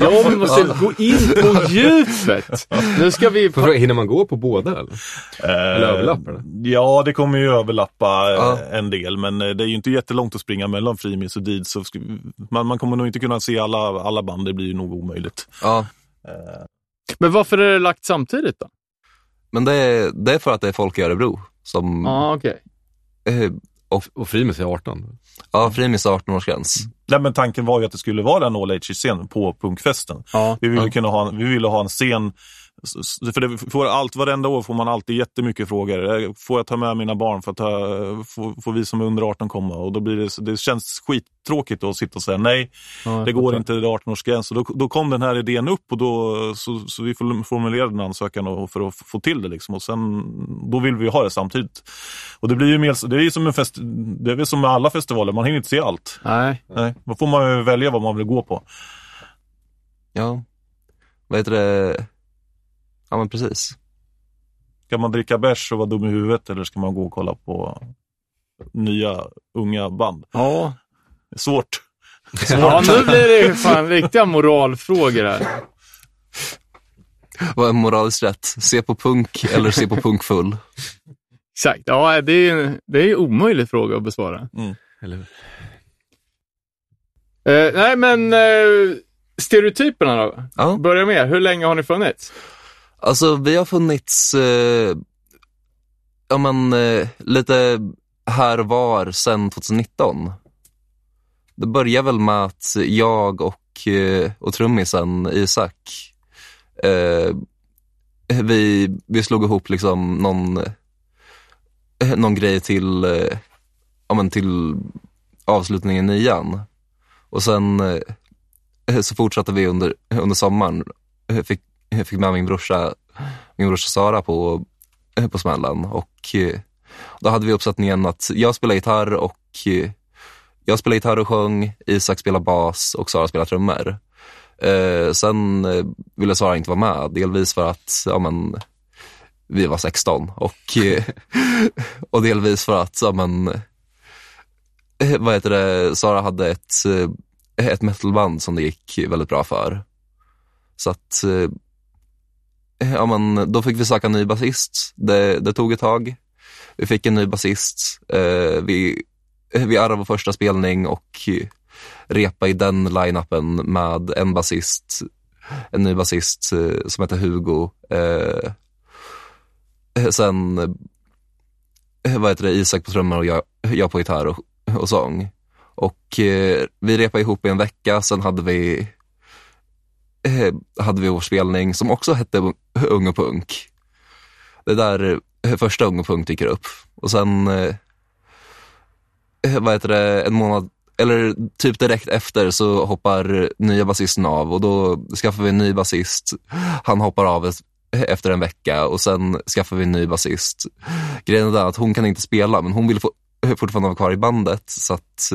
Ja, vi måste gå in på djupet. Nu ska vi... Fråga, Hinner man gå på båda eller? Eller överlappar det? Ja, det kommer ju överlappa eh, Ja. en del, men eh, det är ju inte jättelångt att springa mellan Frimis och Deeds. Så sk- man, man kommer nog inte kunna se alla, alla band, det blir ju nog omöjligt. ja, Men varför är det lagt samtidigt då? men det är, det är för att det är folk i Örebro som... Ja, okej. eh, Och Frimis är 18. Ja, Frimis 18-årsgräns. Nej, men tanken var ju att det skulle vara den all age-scen på punkfesten. Ja. Vi ville, Ja. kunna ha, vi ville ha en scen, för det får allt, varenda år får man alltid jättemycket frågor. Eh, Får jag ta med mina barn? Får, jag ta, får, får vi som är under 18 komma? Och då blir det, det känns skittråkigt att sitta och säga nej, Ja, det går inte, det är 18-årsgräns. Och då, då kom den här idén upp och då, så, så vi formulerade en ansökan och, för att få till det. Liksom. Och sen, då vill vi ju ha det samtidigt. Och det blir ju mer, det är som en fest, det är som med alla festivaler, man hinner inte se allt. Nej. Nej, då får man ju välja vad man vill gå på. Ja, vad heter det? Ja, men precis. Ska man dricka bärs och vara dum i huvudet eller ska man gå och kolla på nya unga band? Ja. Det är svårt. ja, nu blir det ju fan riktiga moralfrågor här. Vad är moraliskt rätt? Se på punk eller se på punkfull? Exakt. Ja, det är ju det är en omöjlig fråga att besvara. Eller hur? Eh, nej, men eh, stereotyperna då? Ja, Börja med, hur länge har ni funnits? Alltså vi har funnits, eh, ja men eh, lite här och var sedan 2019. Det började väl med att jag och, eh, och trummisen Isak, eh, vi, vi slog ihop liksom någon, eh, någon grej till, eh, ja men till avslutningen i nian. Och sen eh, så fortsatte vi under, under sommaren. Fick jag fick med min brorsa, min brorsa Sara på, på smällen. Och eh, då hade vi uppsättningen att jag spelar gitarr och eh, jag spelar gitarr och sjöng, Isak spelar bas och Sara spelar trummor. Eh, sen eh, ville Sara inte vara med, delvis för att ja, men, vi var 16 och, och delvis för att ja, men, vad heter det, Sara hade ett, ett metalband som det gick väldigt bra för. Så att, ja men då fick vi söka en ny basist. Det, det tog ett tag. Vi fick en ny basist. Eh, vi, eh, vi arvade vår första spelning och repa i den line-upen med en basist, en ny basist eh, som heter Hugo. Eh, eh sen, eh, vad heter det, Isak på trummor och jag, jag på gitarr och, och sång. Och eh, vi repade ihop i en vecka, sen hade vi eh, hade vi vår spelning som också hette Ung och Punk. Det är där eh, första Ung och Punk dyker upp. Och sen, eh, eh, vad heter det, en månad, eller typ direkt efter så hoppar nya basisten av och då skaffar vi en ny basist. Han hoppar av ett, efter en vecka och sen skaffar vi en ny basist. Grejen är att hon kan inte spela men hon vill få, fortfarande vara kvar i bandet så att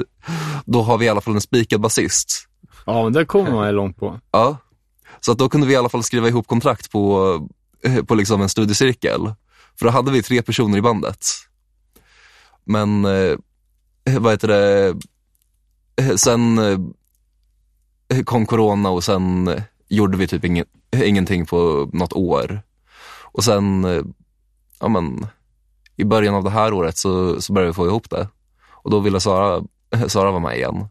då har vi i alla fall en spikad basist. Ja, men det kommer man ju långt på. Ja, så att då kunde vi i alla fall skriva ihop kontrakt på, eh, på liksom en studiecirkel. För då hade vi tre personer i bandet. Men, eh, eh vad heter det, eh, sen eh, kom corona och sen gjorde vi typ ing ingenting på något år. Och sen, eh, ja men, i början av det här året så, så började vi få ihop det. Och då ville Sara, Sara vara med igen.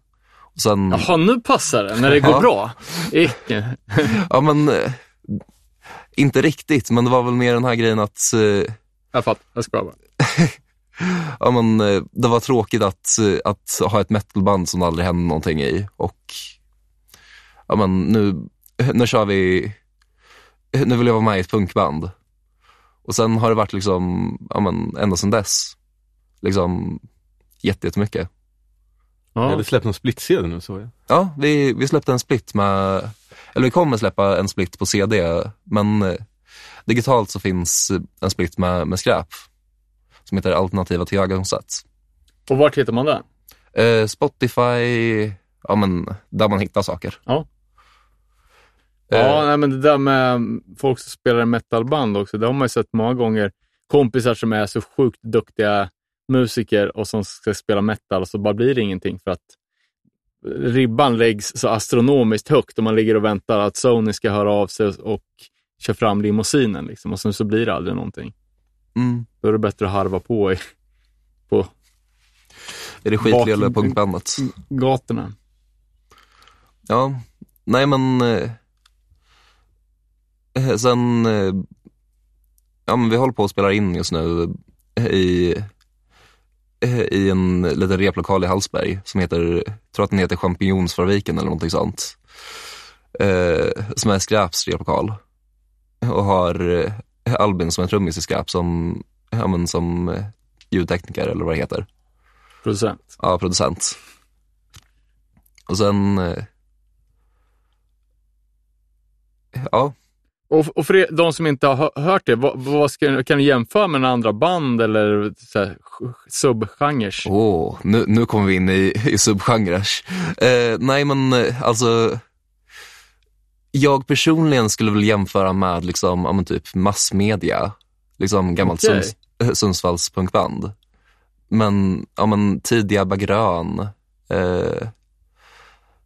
Sen, Jaha, nu passar det, när det går bra. Ja, men eh, inte riktigt, men det var väl mer den här grejen att eh, Jag fattar, jag ska bara. ja, men, eh, det var tråkigt att, att ha ett metalband som det aldrig hände någonting i. Och ja, men, nu, nu kör vi, nu vill jag vara med i ett punkband. Och sen har det varit liksom, ja, men, ända sedan dess, liksom jätte- jättemycket. Ja. hade släppt någon split-CD nu såg jag. Ja, vi, vi släppte en split med, eller vi kommer släppa en split på CD, men eh, digitalt så finns eh, en split med, med skräp som heter Alternativa tillvägagångssätt. Och vart hittar man den? Eh, Spotify, ja men där man hittar saker. Ja. Eh, Ja, nej, men det där med folk som spelar metalband också, det har man ju sett många gånger. Kompisar som är så sjukt duktiga musiker och som ska spela metal och så bara blir det ingenting för att ribban läggs så astronomiskt högt och man ligger och väntar att Sony ska höra av sig och kör fram limousinen liksom, och sen så blir det aldrig någonting. Mm. Då är det bättre att harva på i, på Är det Bak- punkbandet? gatorna. Ja, nej men eh, sen, eh, ja men vi håller på att spela in just nu i, i en liten replokal i Hallsberg som heter, tror att den heter Champinjonsfabriken eller någonting sånt. Eh, som är Skräps replokal. Och har eh, Albin som är trummis i Skräp som, ja men som eh, ljudtekniker eller vad det heter. Producent. Ja, producent. Och sen, eh, ja, Och, och för de som inte har hö- hört det, vad, vad ska, kan du jämföra med andra band eller subgenres? åh, nu, nu kommer vi in i, i subgenrer. Eh, nej men eh, alltså, jag personligen skulle väl jämföra med liksom, typ massmedia, liksom gammalt Okej. Sunds, eh, Sundsvalls punkband. Men, ja men tidiga Grön, eh,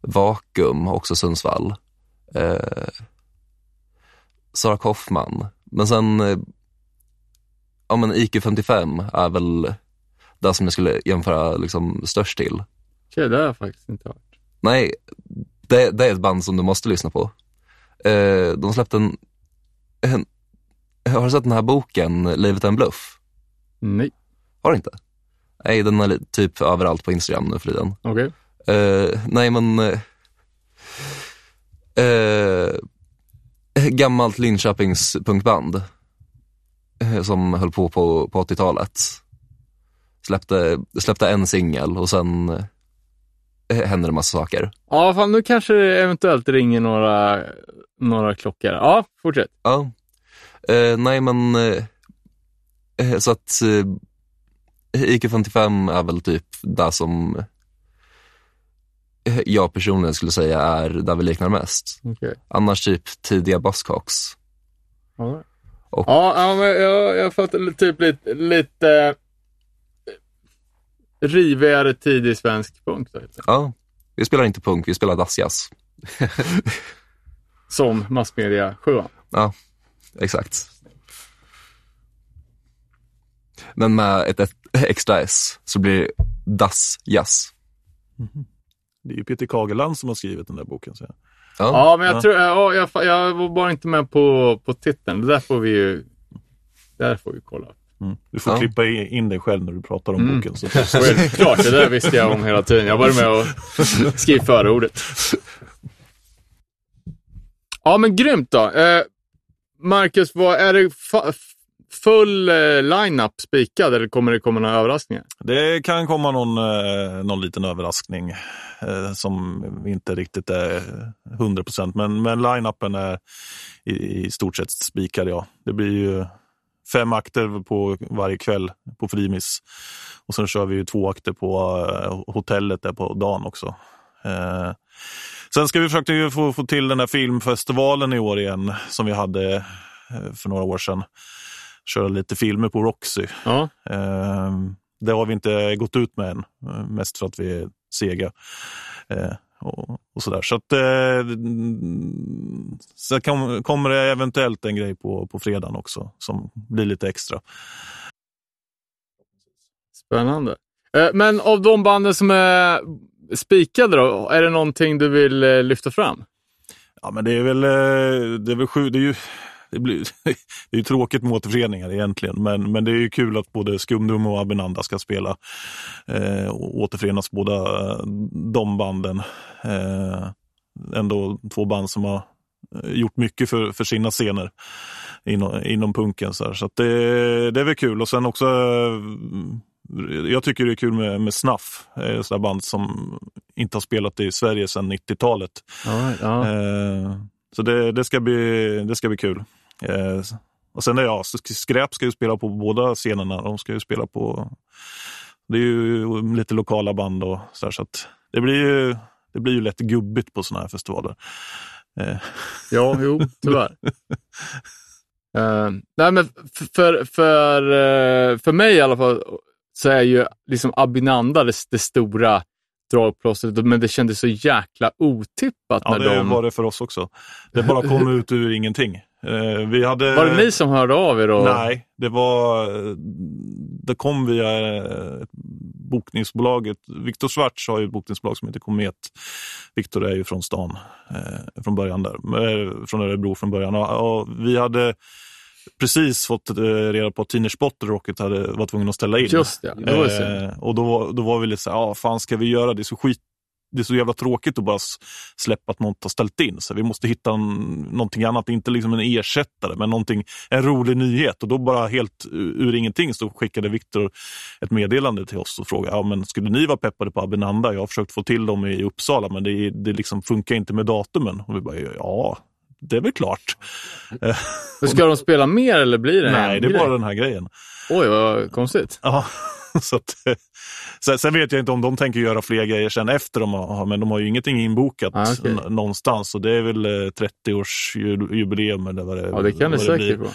Vakuum, också Sundsvall. Eh, Sara Kaufman. Men sen, eh, ja men IQ55 är väl det som jag skulle jämföra liksom störst till. Okej, det har jag faktiskt inte hört. Nej, det, det är ett band som du måste lyssna på. Eh, de släppte en, en, har du sett den här boken, Livet är en bluff? Nej, Har du inte? Nej, den är typ överallt på Instagram nu för tiden. okej. Eh, nej men, eh, eh, gammalt Linköpings punkband eh, som höll på på, på 80-talet. Släppte, släppte en singel och sen eh, hände det massa saker. Ja, fan, nu kanske det eventuellt ringer några, några klockor. Ja, fortsätt. Ja. Eh, nej men, eh, eh, så att eh, IQ55 är väl typ det som eh, jag personligen skulle säga är där vi liknar mest. Okej. Annars typ tidiga Buzzcocks. Ja, Och- ja, ja, men jag, jag fattar typ lite, lite eh, rivigare tidig svensk punk. Då. Ja, vi spelar inte punk, vi spelar dassjazz. Som massmedia sjuan. Ja, exakt. Men med ett, ett extra S så blir det dassjazz. Det är ju Peter Kageland som har skrivit den där boken. Så. Ja, Ja, men jag, Ja. tror, ja, jag, jag var bara inte med på, på titeln. Det där får vi ju där får vi kolla. Mm. Du får Ja. klippa in dig själv när du pratar om Mm. boken. Så. Självklart, det där visste jag om hela tiden. Jag var med och skrev förordet. Ja, men grymt då. Eh, Marcus, vad, är det full eh, line-up spikad eller kommer det komma några överraskningar? Det kan komma någon, eh, någon liten överraskning eh, som inte riktigt är 100 procent. Men, men line-upen är i, i stort sett spikad, ja. Det blir ju fem akter på varje kväll på Frimis. Och sen kör vi ju två akter på eh, hotellet där på dagen också. Eh, sen ska vi försöka ju få, få till den här filmfestivalen i år igen som vi hade eh, för några år sedan. Köra lite filmer på Roxy. Ja, Eh, det har vi inte gått ut med än, mest för att vi är sega. Eh, och, och sådär. Så att, eh, så kom, kommer det eventuellt en grej på, på fredagen också som blir lite extra. spännande. Eh, men av de banden som är spikade då, är det någonting du vill eh, lyfta fram? Ja, men det är väl, eh, det är väl sju, det är ju det, blir, det är tråkigt med återföreningar egentligen, men, men det är ju kul att både Skumdum och Abinanda ska spela eh, och återförenas båda eh, de banden. Eh, ändå två band som har eh, gjort mycket för, för sina scener inom, inom punken. Så, här. så det, det är väl kul. Och sen också, eh, jag tycker det är kul med, med eh, sådana band som inte har spelat i Sverige sedan 90-talet. Ja, ja. Så det, det, ska bli, det ska bli kul. Eh, och sen är jag, så Skräp ska ju spela på båda scenerna. De ska ju spela på, det är ju lite lokala band och så, där, så att det blir ju det blir ju lätt gubbigt på sådana här festivaler. Eh, Ja, jo, tyvärr. uh, nej, men för, för, eh, för mig i alla fall, så är ju liksom Abinanda det, det stora dragplåstret, men det kändes så jäkla otippat. Ja, när det de... var det för oss också. Det bara kom ut ur ingenting. Eh, vi hade... Var det ni som hörde av er? Och... Nej, det var... Det kom via eh, bokningsbolaget. Viktor Schwartz har ju ett bokningsbolag som heter Komet. Viktor är ju från stan eh, från början där. Från Örebro från början. Och, vi hade precis fått reda på att Teenage Bottle Rocket hade, var tvungen att ställa in. Just det, det var ju. Eh, och då, då var vi lite så här, ja, fan ska vi göra det? så skit det är så jävla tråkigt att bara släppa att något har ställt in. Så vi måste hitta en, någonting annat, inte liksom en ersättare, men någonting, en rolig nyhet. Och då bara helt ur, ur ingenting så skickade Viktor ett meddelande till oss och frågade, ja, men skulle ni vara peppade på Abinanda? Jag har försökt få till dem i Uppsala, men det, det liksom funkar inte med datumen. Och vi bara, ja, det är väl klart. Eh, Ska de spela mer eller blir det Nej, det är bara den här grejen. Oj, vad konstigt. Ja, så att, eh, sen, vet jag inte om de tänker göra fler grejer sen efter de men de har ju ingenting inbokat Ah, n- någonstans. Och det är väl eh, 30-årsjubileum eller vad det, Ja, det kan det säkert vara.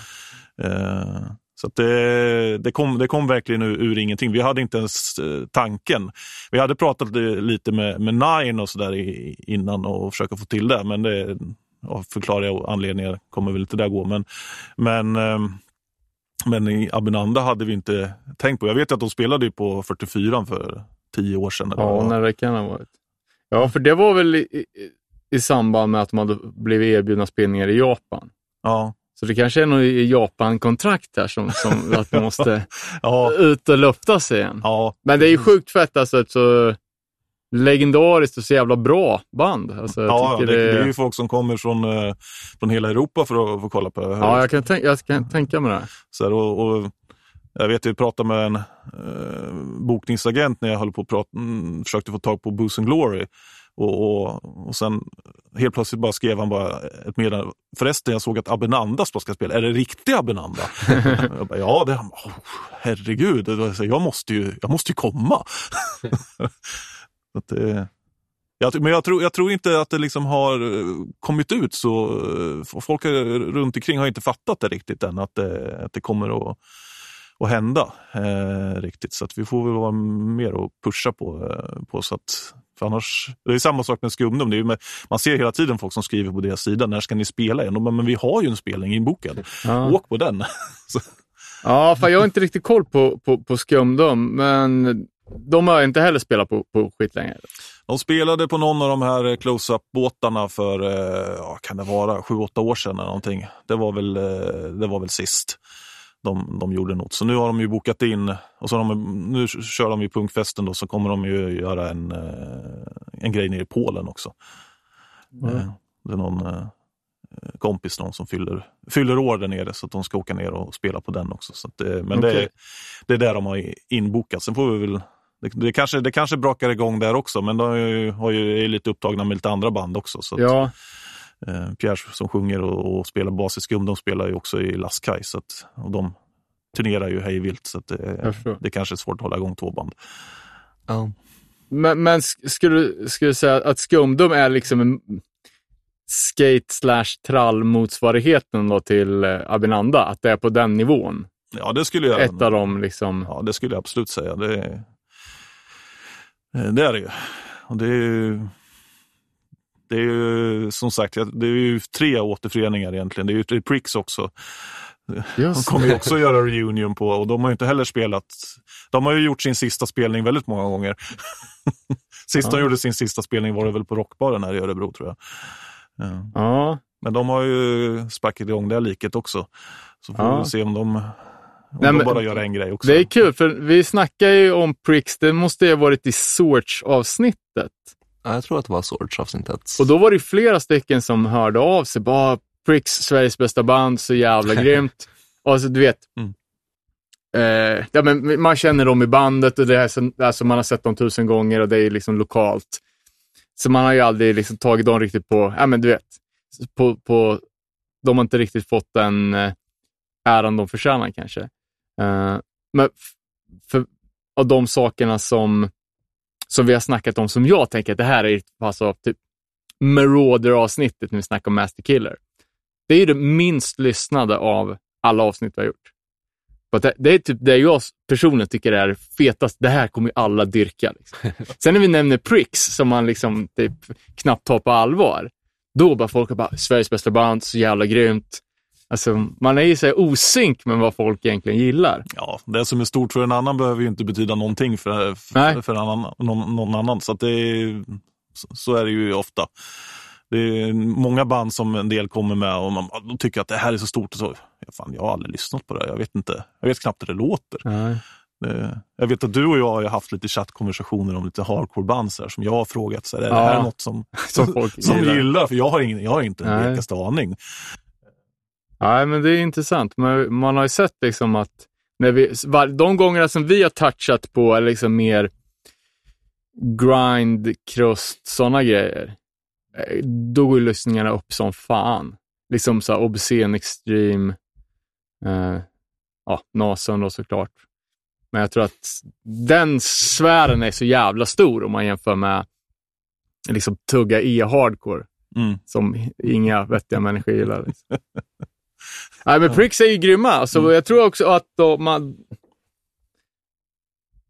Eh, Så att det, det, kom, det kom verkligen ur, ur ingenting. Vi hade inte ens eh, tanken. Vi hade pratat li- lite med, med Nine och sådär innan och försöka få till det, men det, av förklarliga anledningar kommer väl inte det gå. Men, men, ehm, men i Abinanda hade vi inte tänkt på. Jag vet att de spelade på 44 för tio år sedan. Ja, när det kan ha varit. Ja, för det var väl i, i, samband med att de hade blivit erbjudna spelningar i Japan. ja. Så det kanske är något i Japan-kontrakt här som, som att man måste Ja, ut och lufta sig igen. ja, Men det är ju sjukt fett alltså. Så legendariskt och så jävla bra band. Alltså, ja det, det är ju folk som kommer från, eh, från hela Europa för att få kolla på det. Ja, jag kan, tänka, jag kan tänka mig det. Så här, och, och jag vet, jag pratade med en eh, bokningsagent när jag höll på att prata, mm, försökte få tag på Booze and Glory. Och, och, och sen helt plötsligt bara skrev han bara ett meddelande. Förresten, jag såg att Abenandas ska spela. Är det riktig Abenanda? jag bara, ja, det är. Oh, herregud, jag, måste ju, jag måste ju komma. Att det, jag, men jag tror, jag tror inte att det liksom har eh, kommit ut så... eh, Folk är- runt omkring har inte fattat det riktigt än, att det, att det kommer att, att hända. Eh, riktigt. Så att vi får väl vara mer och pusha på, eh, på så att... För annars, det är samma sak med Skumdum. Det är med, man ser hela tiden folk som skriver på deras sida, när ska ni spela igen? Bara, men vi har ju en spelning inbokad. Ja. Åk på den. Ja, för jag har inte riktigt koll på, på, på Skumdum, men de har inte heller spelat på, på skit länge. De spelade på någon av de här eh, close-up-båtarna för, eh, ja, kan det vara, sju, åtta år sedan eller någonting. Det var väl, eh, det var väl sist de, de gjorde något. Så nu har de ju bokat in, och så de, nu kör de ju punkfesten då, så kommer de ju göra en, en grej nere i Polen också. Eh, Det är någon kompis någon som fyller, fyller år där nere så att de ska åka ner och spela på den också. Så att, men det, Okej. är- det är där de har inbokat. Sen får vi väl det, det, kanske, det kanske brakar igång där också, men de har ju, har ju, är lite upptagna med lite andra band också. Så att, Ja, eh, Pierre som sjunger och, och spelar bas i Skum, de spelar ju också i Laskaj. Så att, och de turnerar ju hej vilt, så att det, det kanske är svårt att hålla igång två band. Ja. men, men sk- skulle, du- skulle du säga att Skumdum är liksom en skate slash trall motsvarigheten då till eh, Abinanda? Att det är på den nivån? Ja, det skulle jag, Ett av dem liksom... ja, det skulle jag absolut säga. Det, är- det är det ju. Och det är ju det är ju som sagt, det är ju tre återföreningar egentligen. Det är ju Pricks också. De Just kommer ju också göra reunion på och de har ju inte heller spelat. De har ju gjort sin sista spelning väldigt många gånger. Sist de Ja. gjorde sin sista spelning var det väl på Rockbaren här i Örebro tror jag. Ja. Ja, Men de har ju sparkat igång det här liket också. Så får Ja. vi se om de, Nej, de men- bara gör en grej också. det är kul för vi snackar ju om Pricks, det måste ju ha varit i Sorts-avsnittet. Ja, jag tror att det var Swords avsnittet. Och då var det ju flera stycken som hörde av sig. Bara, Pricks, Sveriges bästa band, så jävla grymt. Och alltså, du vet, Mm. eh, ja, men man känner dem i bandet och det är så, alltså, man har sett dem tusen gånger och det är liksom lokalt. Så man har ju aldrig liksom tagit dem riktigt på, ja men du vet, på, på, de har inte riktigt fått den eh, äran de förtjänar kanske. Eh, men för, av de sakerna som, som vi har snackat om, som jag tänker att det här är alltså, typ Marauder-avsnittet när vi snackar om Master Killer. Det är ju det minst lyssnade av alla avsnitt vi har gjort. Det, det är typ det jag personligen tycker är fetast. Det här kommer ju alla dyrka. Liksom. Sen när vi nämner Pricks, som man liksom typ knappt tar på allvar, då bara folk bara, Sveriges bästa band, så jävla grymt. Alltså, man är ju så här osynk med vad folk egentligen gillar. Ja, det som är stort för en annan behöver ju inte betyda någonting för, Nej. för, för annan, någon, någon annan. Så, det är, så- är det ju ofta. Det är många band som en del kommer med och man de tycker att det här är så stort. Och så, ja, fan, jag har aldrig lyssnat på det. Jag vet, inte, jag vet knappt hur det låter. Det, jag vet att du och jag har haft lite chattkonversationer om lite hardcore-band här, som jag har frågat. Så här, är det Ja. här något som, Som folk som gillar. gillar? För jag har, ingen, jag har inte den Nej. blekaste aning. Nej, men det är intressant. Men man har ju sett liksom att när vi, de gångerna som vi har touchat på liksom mer grind, krust, sådana grejer, eh, då går lyssningarna upp som fan. Liksom så här obscen extreme, eh, ja, Nason då såklart. Men jag tror att den sfären är så jävla stor om man jämför med liksom tugga e-hardcore Mm. som inga vettiga människor gillar. Liksom. Nej, men Pricks är ju grymma. Alltså, Jag tror också att de, man,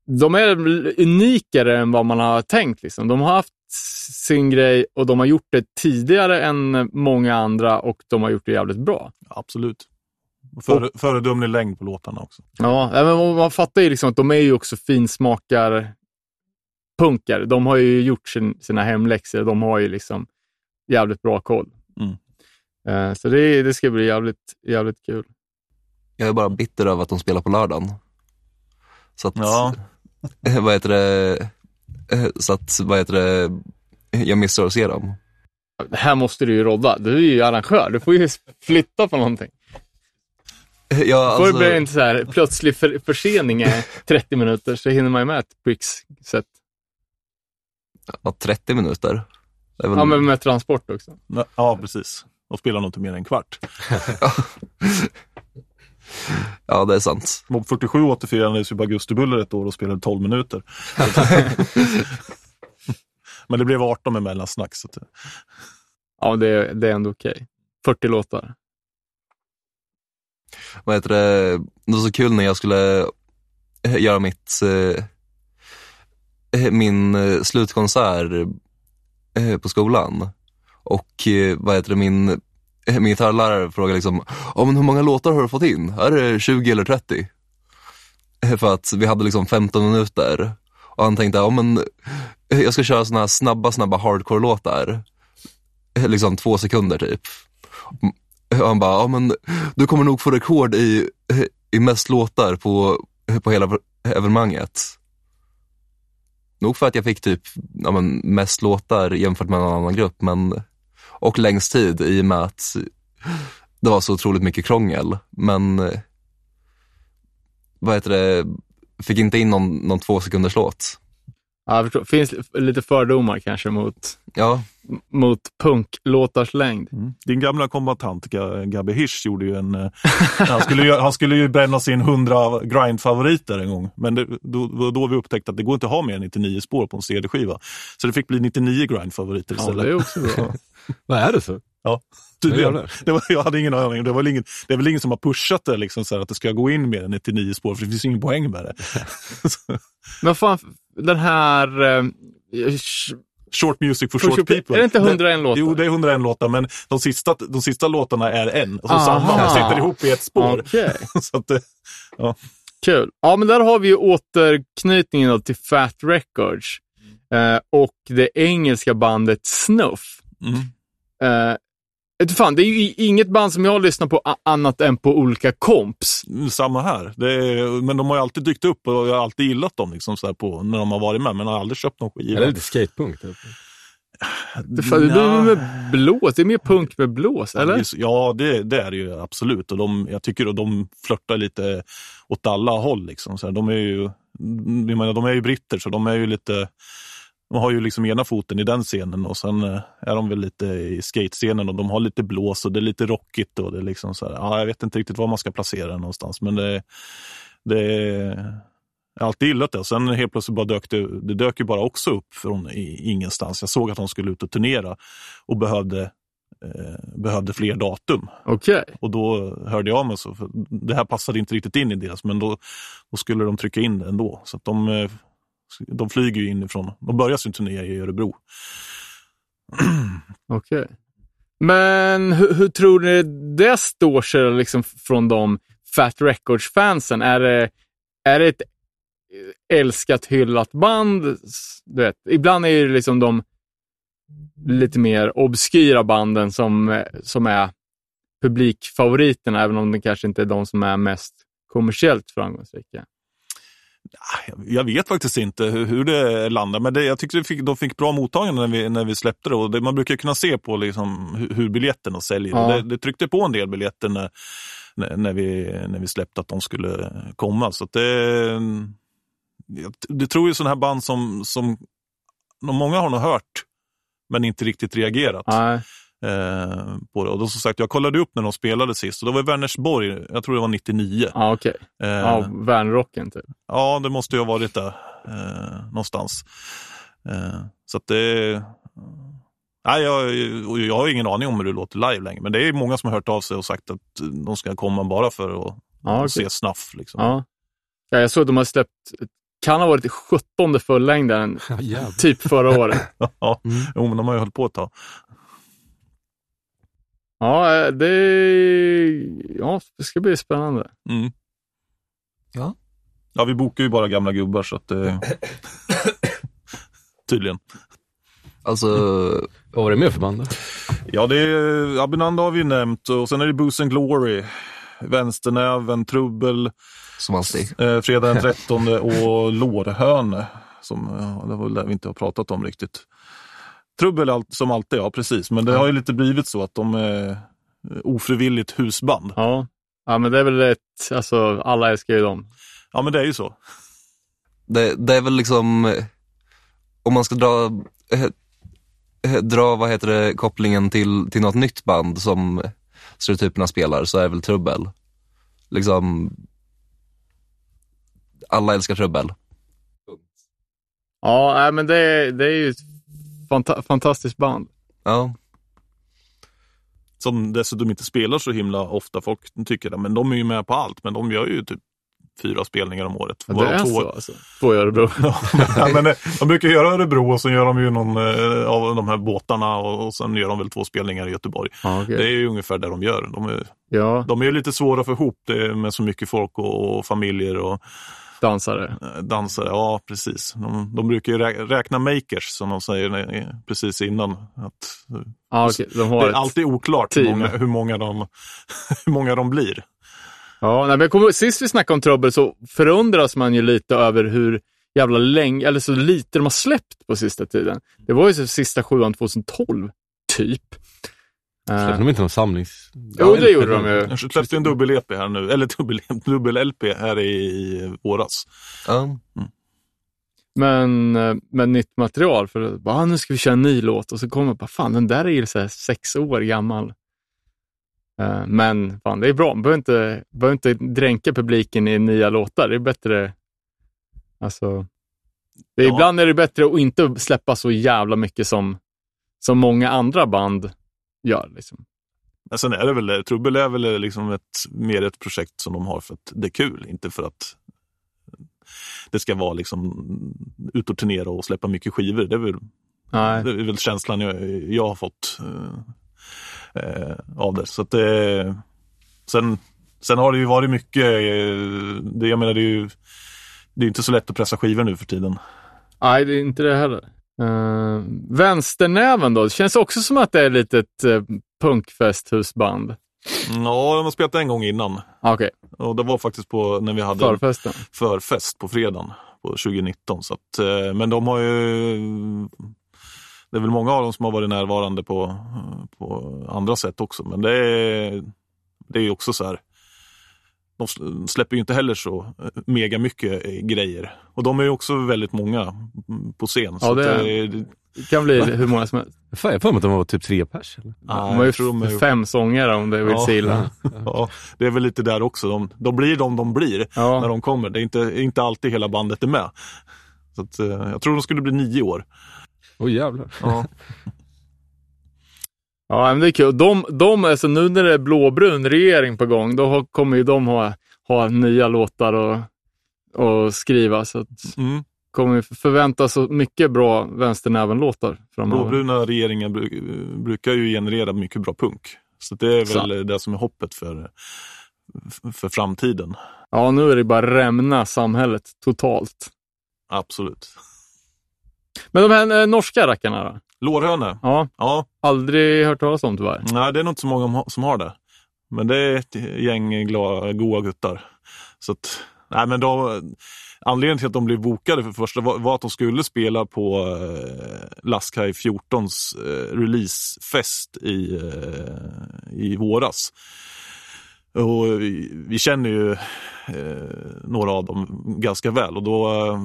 de är unikare än vad man har tänkt. Liksom. De har haft sin grej och de har gjort det tidigare än många andra och de har gjort det jävligt bra. Absolut. Och Före, föredömlig längd på låtarna också. Ja, men man fattar ju liksom att de är ju också finsmakar punkare. De har ju gjort sin, sina hemläxor. De har ju liksom jävligt bra koll. Mm. Eh, så det, det ska bli jävligt, jävligt kul. Jag är bara bitter över att de spelar på lördagen. Så att, Ja. vad heter det, eh, så att, vad heter det, jag missar att se dem. Det här måste du ju rodda. Du är ju arrangör. Du får ju flytta på någonting. Ja, Får det alltså, bli en så här plötslig för, försening i 30 minuter så hinner man ju med ett Pricks-set. ja, 30 minuter. Är väl, Ja, men med transport också. Ja, precis. Och spelar nog inte mer än en kvart. ja, det är sant. Mob 47 återfirades ju på Augustibuller ett år och spelade 12 minuter. Men det blev 18 med mellansnack. Så att, Ja, det, det är ändå okej. 40 låtar. Vad heter det, det var så kul när jag skulle eh, göra mitt, eh, eh, min slutkonsert på skolan. Och eh, vad heter det, min, min gitarrlärare frågade liksom, ja men hur många låtar har du fått in? Är det 20 eller 30? För att vi hade liksom 15 minuter. Och han tänkte, ja men eh, jag ska köra såna här snabba, snabba hardcore-låtar. Liksom två sekunder typ. Och han bara, ja men du kommer nog få rekord i, i mest låtar på, på hela evenemanget. Nog för att jag fick typ ja, men mest låtar jämfört med någon annan grupp, men och längst tid i och med att det var så otroligt mycket krångel. Men eh, vad heter det, fick inte in någon, någon två sekunders låt. Ja, jag förstår. finns lite fördomar kanske mot, Ja, mot punklåtars längd. Mm. Din gamla kombatant Ga- Gabby Hirsch gjorde ju en... eh, han, skulle ju, han skulle ju bränna sin 100 grind-favoriter en gång. Men det, då, då vi upptäckte att det går inte att ha mer än 99 spår på en CD-skiva. Så det fick bli 99 grind-favoriter Ja, istället. det är också bra. Vad är det så? Tydligen. jävlar. Det var, jag hade ingen aning. Det, var ingen, det är väl ingen som har pushat det, liksom, så här, att det ska gå in mer än 99 spår, för det finns ingen poäng med det. Men fan, den här... Eh, sh- short music for short short- people. är det inte 101 låtar? Jo, det är 101 låtar, men de sista, de sista låtarna är en. Och så Aha. samma, de sitter ihop i ett spår. Okej. så att, det- Kul. Ja, men där har vi ju återknytningen till Fat Records eh, och det engelska bandet Snuff. mm. Eh, fan, det är ju inget band som jag lyssnar på annat än på olika komps. Samma här. Det är, men de har ju alltid dykt upp och jag har alltid gillat dem liksom, så här på, när de har varit med, men har aldrig köpt någon skiva. Är det lite skatepunk? Typ? Det, fan, det blir med blås. Det är mer punk med blås, eller? Ja, det, det är det ju absolut. Och de, jag tycker att de flörtar lite åt alla håll. Liksom. Så här, de, är ju, jag menar, de är ju britter, så de är ju lite... De har ju liksom ena foten i den scenen och sen eh, är de väl lite i skatescenen och de har lite blås och det är lite rockigt. Och det är liksom så här, ja, jag vet inte riktigt var man ska placera den någonstans, men det, det jag har alltid gillat det. Sen helt plötsligt bara dök det, det dök ju bara också upp från ingenstans. Jag såg att de skulle ut och turnera och behövde eh, behövde fler datum. Okej. Och då hörde jag mig så, det här passade inte riktigt in i deras, men då, då skulle de trycka in det ändå. Så att de, eh, de flyger ju inifrån. De börjar sin turné i Örebro. Okej. Men hur, hur tror ni det står sig liksom från de Fat Records-fansen? Är det, är det ett eh, älskat, hyllat band? Du vet, ibland är det liksom de lite mer obskyra banden som, eh, som är publikfavoriterna, även om det kanske inte är de som är mest kommersiellt framgångsrika. Jag vet faktiskt inte hur, det landar, men det, jag tyckte fick, de fick bra mottagande när vi, när vi släppte det. Och det, man brukar kunna se på liksom hur, hur biljetterna säljer. Ja. Det, det tryckte på en del biljetter när, när, vi, när vi släppte att de skulle komma. Så det, det tror ju sådana här band som, som många har nog hört, men inte riktigt reagerat. Nej. Eh, på det. Och då, som sagt, jag kollade upp när de spelade sist och det var i Vänersborg, jag tror det var 99. Ja, okej. Eh, Ja, Värnrocken typ. Ja, det måste ju ha varit där eh, någonstans. Eh, så att det... Nej, jag, jag har ingen aning om hur det låter live längre, men det är många som har hört av sig och sagt att de ska komma bara för att Ja, okej. se Snuff. Liksom. Ja. ja. Jag såg att de har släppt, kan ha varit 17 fullängden Ja, jävlar. typ förra året. Ja, Mm. jo, men de har ju hållit på ett tag. Ja, det, ja, det ska bli spännande. Mm. Ja. Ja, vi bokar ju bara gamla gubbar så att det... Tydligen. Alltså, Vad var det mer för band? då? Ja, det är Abinanda har vi nämnt och sen är det Booze and Glory, Vänsternäven, Trubbel, som alltid. eh, fredag den 13 och Lårhöne. Som, ja, det var väl det vi inte har pratat om riktigt. Trubbel allt, som alltid, ja precis. Men det har ju lite blivit så att de är ofrivilligt husband. Ja. ja, men det är väl ett, alltså alla älskar ju dem. Ja, men det är ju så. Det, det är väl liksom, eh, om man ska dra, eh, eh, dra vad heter det, kopplingen till, till något nytt band som stereotyperna spelar så är väl Trubbel. Liksom, alla älskar Trubbel. Ja, men det, det är ju fanta fantastiskt band. Ja, Som dessutom inte spelar så himla ofta. Folk tycker det, men de är ju med på allt. Men de gör ju typ fyra spelningar om året. Ja, det är två- så alltså. Två i Örebro. ja, men, eh, de brukar göra Örebro och så gör de ju någon eh, av de här båtarna och, och sen gör de väl två spelningar i Göteborg. Ja, okej. Det är ju ungefär det de gör. De är, ja de är ju lite svåra för ihop det med så mycket folk och, och familjer och dansare. eh, dansare. Ja, precis. De, de brukar ju rä- räkna makers som de säger precis innan. Att, Ja, okej. De har det är alltid oklart hur team. många, hur, många de, hur många de blir. Ja, nej, men kommer, sist vi snackade om Trubbel så förundras man ju lite över hur jävla länge, eller så lite de har släppt på sista tiden. Det var ju så sista sjuan 2012, typ. Eh, Släppte de inte någon samlings... jo, det gjorde de ju. Jag släppte en dubbel-EP här nu, eller dubbel- dubbel-LP här i, i våras. ja. Men eh, med nytt material. För bara, ah, nu ska vi köra en ny låt och så kommer jag bara, fan den där är ju så här sex år gammal. Eh, Men fan, det är bra. Man behöver inte, behöver inte dränka publiken i nya låtar. Det är bättre. Alltså, det är, Ja. Ibland är det bättre att inte släppa så jävla mycket som, som många andra band gör. Liksom. Men sen är det väl, Trubbel är väl liksom ett, mer ett projekt som de har för att det är kul, inte för att det ska vara liksom ut och turnera och släppa mycket skivor. Det är väl, det är väl känslan jag, jag har fått eh, eh, av det. Så att det sen, sen har det ju varit mycket, eh, det, jag menar det är ju det är inte så lätt att pressa skivor nu för tiden. Nej, det är inte det heller. Uh, vänsternäven då? Det känns också som att det är lite ett uh, punkfesthusband. Ja, de har spelat en gång innan. Ah, Okej, Och det var faktiskt på när vi hade förfesten. förfest på fredagen på 2019. Så att, eh, men de har ju... Det är väl många av dem som har varit närvarande på, på andra sätt också. Men det är, det är också så här. De släpper ju inte heller så eh, mega mycket eh, grejer. Och de är ju också väldigt många mm, på scen. så Ja, det är- det, Det kan bli hur många som helst. Fan, jag har för att de var typ tre pers. Eller? ja, De har ju de är, fem sångare om det vill Ja. sig illa. ja, det är väl lite där också. De, de blir de de blir när Ja. de kommer. Det är inte, inte alltid hela bandet är med. Så att, eh, jag tror de skulle bli nio år. Åh jävlar. Ja. Ja, men det är kul. De, de, alltså nu när det är blåbrun regering på gång, då har- kommer ju de ha, ha nya låtar och, och skriva. Så att Mm. kommer vi förvänta så mycket bra vänsternäven-låtar framöver. Blåbruna regeringen bru- brukar ju generera mycket bra punk. Så det är väl Så. det som är hoppet för, för framtiden. Ja, nu är det bara rämna samhället totalt. Absolut. Men de här eh, norska rackarna då? Lårhöne? Ja, Ja, aldrig hört talas om tyvärr. nej det är nog inte så många som har det. Men det är ett gäng glada, goa guttar. Så att, nej men då, anledningen till att de blev bokade för första var, var att de skulle spela på eh, Laskai 14s eh, releasefest i, eh, i våras. Och vi, känner ju eh, några av dem ganska väl. Och då, eh,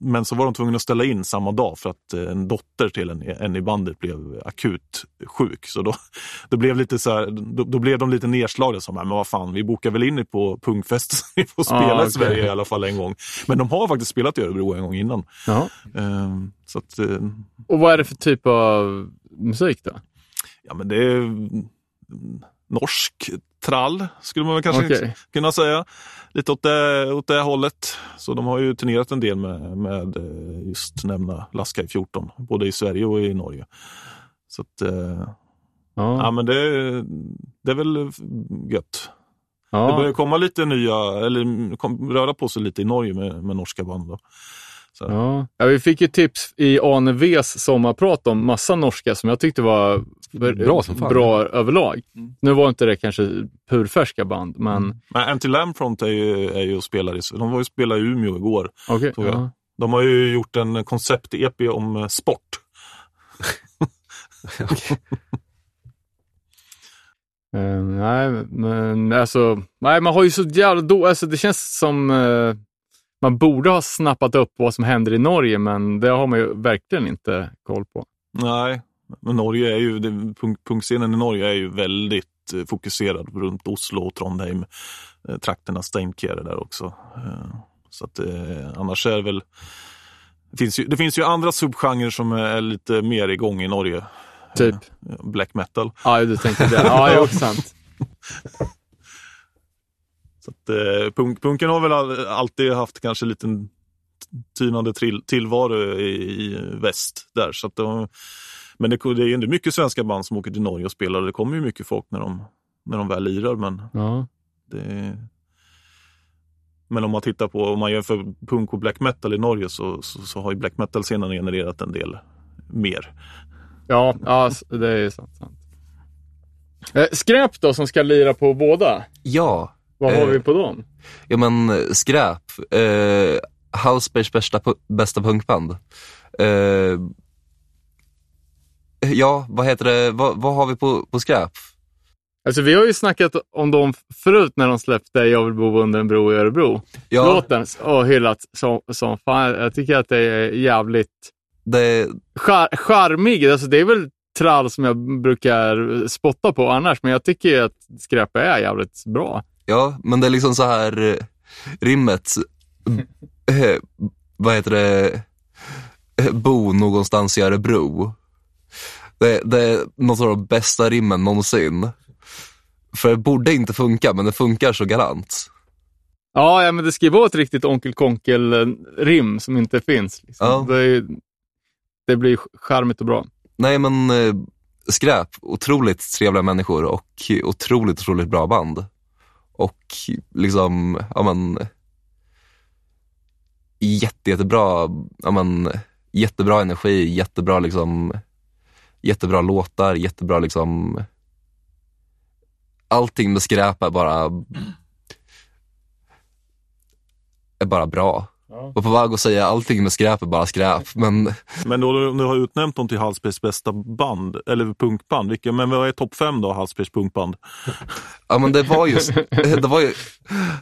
men så var de tvungna att ställa in samma dag för att eh, en dotter till en, en i bandet blev akut sjuk. Så då, då, blev, lite så här, då, då blev de lite nedslagna. Som, "Nej, men vad fan, vi bokar väl in er på punkfest så ni får spela Ah, okej. i Sverige i alla fall en gång. Men de har faktiskt spelat i Örebro en gång innan. Ja. Eh, så att, eh, Och vad är det för typ av musik då? ja men det är mm, norsk trall skulle man kanske Okej. kunna säga. Lite åt det, åt det hållet. Så de har ju turnerat en del med, med eh, just nämna Laskai 14, både i Sverige och i Norge. Så att, eh, ja Ja. men det, det är väl gött. Det Ja. börjar komma lite nya, eller kom, röra på sig lite i Norge med, med norska band. Då. Ja. ja, vi fick ju tips i Arne Vs sommarprat om massa norska som jag tyckte var Bra som fan. bra överlag. Mm. Nu var inte det kanske purfärska band, men Men Empty Lamfront är ju, är ju och spelar i, de var ju spela i Umeå igår. jag. ja. De har ju gjort en koncept-EP om eh, sport. Eh, nej, men alltså, nej, man har ju så jävla då, alltså det känns som eh, man borde ha snappat upp vad som händer i Norge, men det har man ju verkligen inte koll på. Nej, Norge är ju, punkscenen i Norge är ju väldigt eh, fokuserad runt Oslo och Trondheim. Eh, trakterna Steinkjer där också. Eh, så att annars är det väl det finns, ju, det finns ju andra subgenrer som är lite mer igång i Norge. Typ. Black metal. Ja, du tänkte det. Ja, det är också sant. Så att, punk, punken har väl all, alltid haft kanske lite tynande trill, tillvaro i, i väst där. Så att de, men det, det är ju ändå mycket svenska band som åker till Norge och spelar det kommer ju mycket folk när de, när de väl lirar. Men, Ja. det, men om man tittar på, om man jämför punk och black metal i Norge så, så, så har ju black metal-scenen genererat en del mer. Ja, ja, det är sant. sant. Eh, skräp då, som ska lira på båda. Ja, Vad har Eh. vi på dem? ja men eh, skräp. Eh, Hallsbergs bästa, bästa punkband. Eh, ja, vad heter det, vad, vad har vi på, på skräp? Alltså, vi har ju snackat om dem förut när de släppte Jag vill bo under en bro i Örebro. Ja, Låten och hyllat som, som fan. Jag tycker att det är jävligt det, char- charmig. Alltså, det är väl trall som jag brukar spotta på annars, men jag tycker att skräp är jävligt bra. ja, men det är liksom så här eh, rimmet, eh, vad heter det, Eh, bo någonstans i Örebro. Det, det är något av de bästa rimmen någonsin. För det borde inte funka, men det funkar så galant. Ja, ja men det ska ju vara ett riktigt Onkel Konkel-rim som inte finns. Liksom. Ja. Det, är, det blir charmigt och bra. Nej men eh, skräp, otroligt trevliga människor och otroligt, otroligt bra band. Och liksom, ja men, jätte, jättebra, ja men, jättebra energi, jättebra liksom, jättebra låtar, jättebra liksom, allting med skräp är bara, är bara bra. Och på väg att säga allting med skräp är bara skräp, men Men då du, du har utnämnt dem till Hallsbergs bästa band, eller punkband. Vilka, men vad är topp fem då, Hallsbergs punkband? Ja men det var ju, det var ju,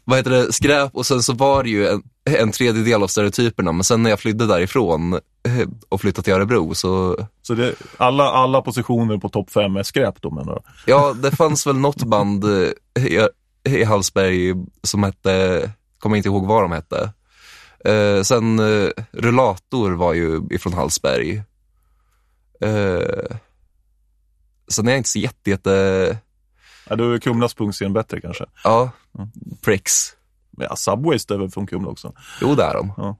vad heter det, skräp och sen så var det ju en, en tredjedel av stereotyperna men sen när jag flydde därifrån eh, och flyttade till Örebro så, Så det, alla, alla positioner på topp fem är skräp då menar du? ja det fanns väl något band eh, i, i Hallsberg som hette, kommer inte ihåg vad de hette. Eh, sen eh, Rullator var ju ifrån Hallsberg. Eh, sen är jag inte så jätte, jätte Ja, då är Kumlas punkscen bättre kanske. ja, pricks. Men ja, Subways är väl från Kumla också. Jo, det är de.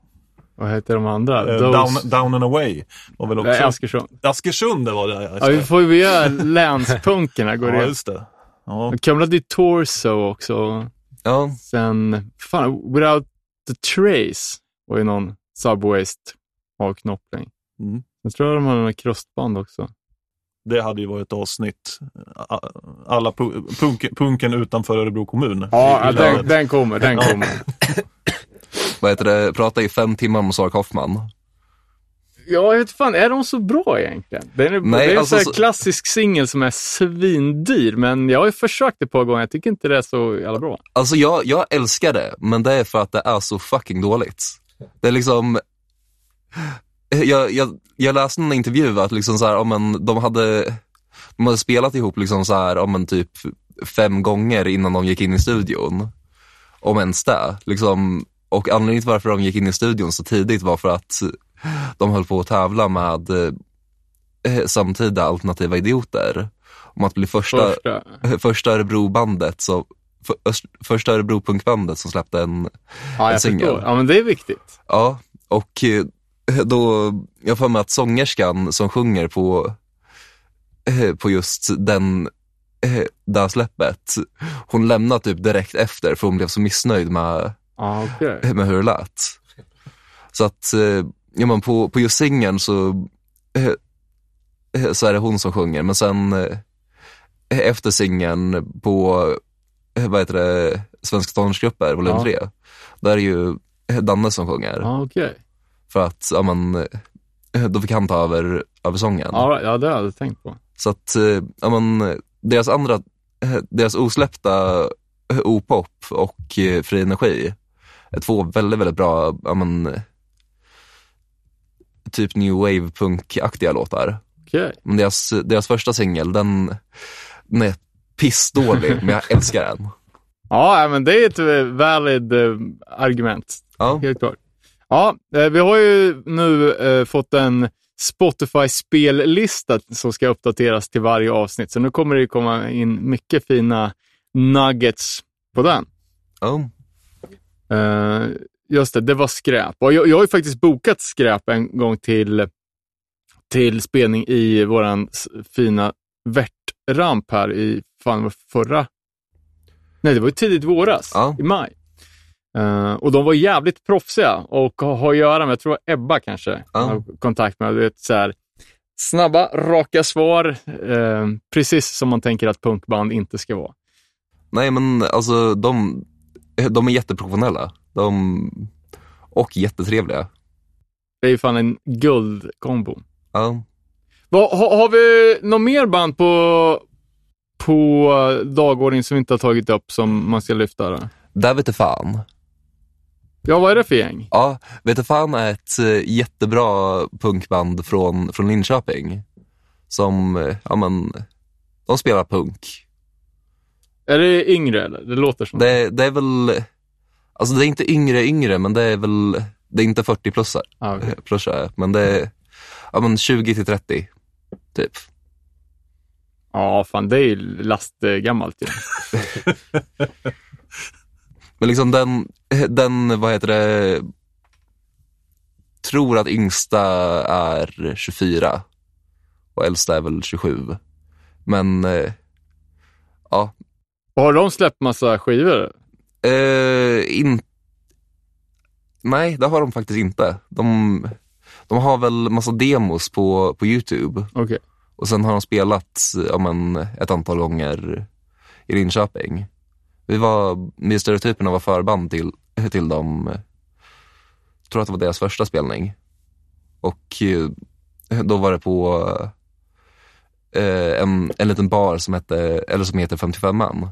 Vad heter de andra? Eh, Those- down, down and away var väl också... Nej, Askersund. Askersund det var det, ja. Ja, vi får ju göra länspunkerna. Går ja, det. just det. Ja. Kumla hade ju Torso också. Ja, Sen, fan, Without the Trace var ju någon Subways avknoppning. Mm. Jag tror de hade några crossband också. Det hade ju varit ett avsnitt. Alla pu- punk, punken utanför Örebro kommun. Ja, den, den kommer, den kommer. vad heter det, prata i fem timmar om Sara Kaufman. Ja, jag vet fan, är de så bra egentligen? Det är, Nej, det är en alltså här så- klassisk singel som är svindyr, men jag har ju försökt ett par gånger. Jag tycker inte det är så jävla bra. Alltså jag, jag älskar det, men det är för att det är så fucking dåligt. Det är liksom, jag, jag, jag läste en intervju att liksom så här, om en, de, hade, de hade spelat ihop liksom så här, om en typ fem gånger innan de gick in i studion. Om ens det. Liksom, och anledningen till varför de gick in i studion så tidigt var för att de höll på att tävla med eh, samtida alternativa idioter. Om att bli första, Första. första Örebro-bandet, så, för, första Örebro-punkbandet som släppte en, Ja, en singel. Ja, men det är viktigt. Ja, och eh, då, jag för mig att sångerskan som sjunger på, eh, på just den, eh, här släppet, hon lämnade typ direkt efter för hon blev så missnöjd med, Ja, okej. med hur det lät. Så att, eh, ja men på, på just singeln så, eh, eh, så är det hon som sjunger, men sen eh, efter singeln på, eh, vad heter det, Svenska tonårsgrupper, volym Ja. 3, där är ju eh, Danne som sjunger. Ja, okej. För att, ja men, eh, då fick han ta över, över sången. Ja, ja, det hade jag tänkt på. Så att, ja men, deras andra, deras osläppta O-pop och Fri Energi är två väldigt, väldigt bra, ja men, typ new wave punk-aktiga låtar. Okej. Men deras, deras första singel, den, den är pissdålig, men jag älskar den. Ja, men det är ett eh, valid eh, argument. Ja, Helt klart. Ja, eh, vi har ju nu fått en Spotify-spellista som ska uppdateras till varje avsnitt, så nu kommer det komma in mycket fina nuggets på den. ja, Eh, just det, det var skräp. Och jag, jag har ju faktiskt bokat skräp en gång till, till spelning i våran s- fina värtramp här i, fan, var förra? Nej, det var ju tidigt våras, Ja. i maj. Eh, och de var jävligt proffsiga och har att göra med, jag tror Ebba kanske, Ja. har kontakt med, du vet, så här, snabba, raka svar, eh, precis som man tänker att punkband inte ska vara. nej men alltså de, de är jätteprofessionella. De, och jättetrevliga. Det är ju fan en guldkombo. Ja. Vad- har, har vi något mer band på, på dagordningen som vi inte har tagit upp som man ska lyfta? Då? Där vet fan. Ja, vad är det för gäng? Ja, vet fan är ett eh, jättebra punkband från, från Linköping. Som, eh, ja men, de spelar punk. Är det yngre eller? Det låter som Det, det är väl, alltså det är inte yngre yngre, men det är väl, det är inte 40 plussar, Ja, okej. plussar men det är, ja men 20 till 30, typ. ja, fan det är ju lastgammalt ju. Men liksom den, den, vad heter det, tror att yngsta är 24 och äldsta är väl 27. Men, eh, ja, Och har de släppt massa skivor? Eh, in, nej det har de faktiskt inte. De, de har väl massa demos på, på YouTube Okej. och sen har de spelat ja, men, ett antal gånger i Linköping. Vi var, vi stereotyperna var förband till, till dem, jag tror att det var deras första spelning. Och eh, då var det på eh, en, en liten bar som hette, eller som heter 55 man.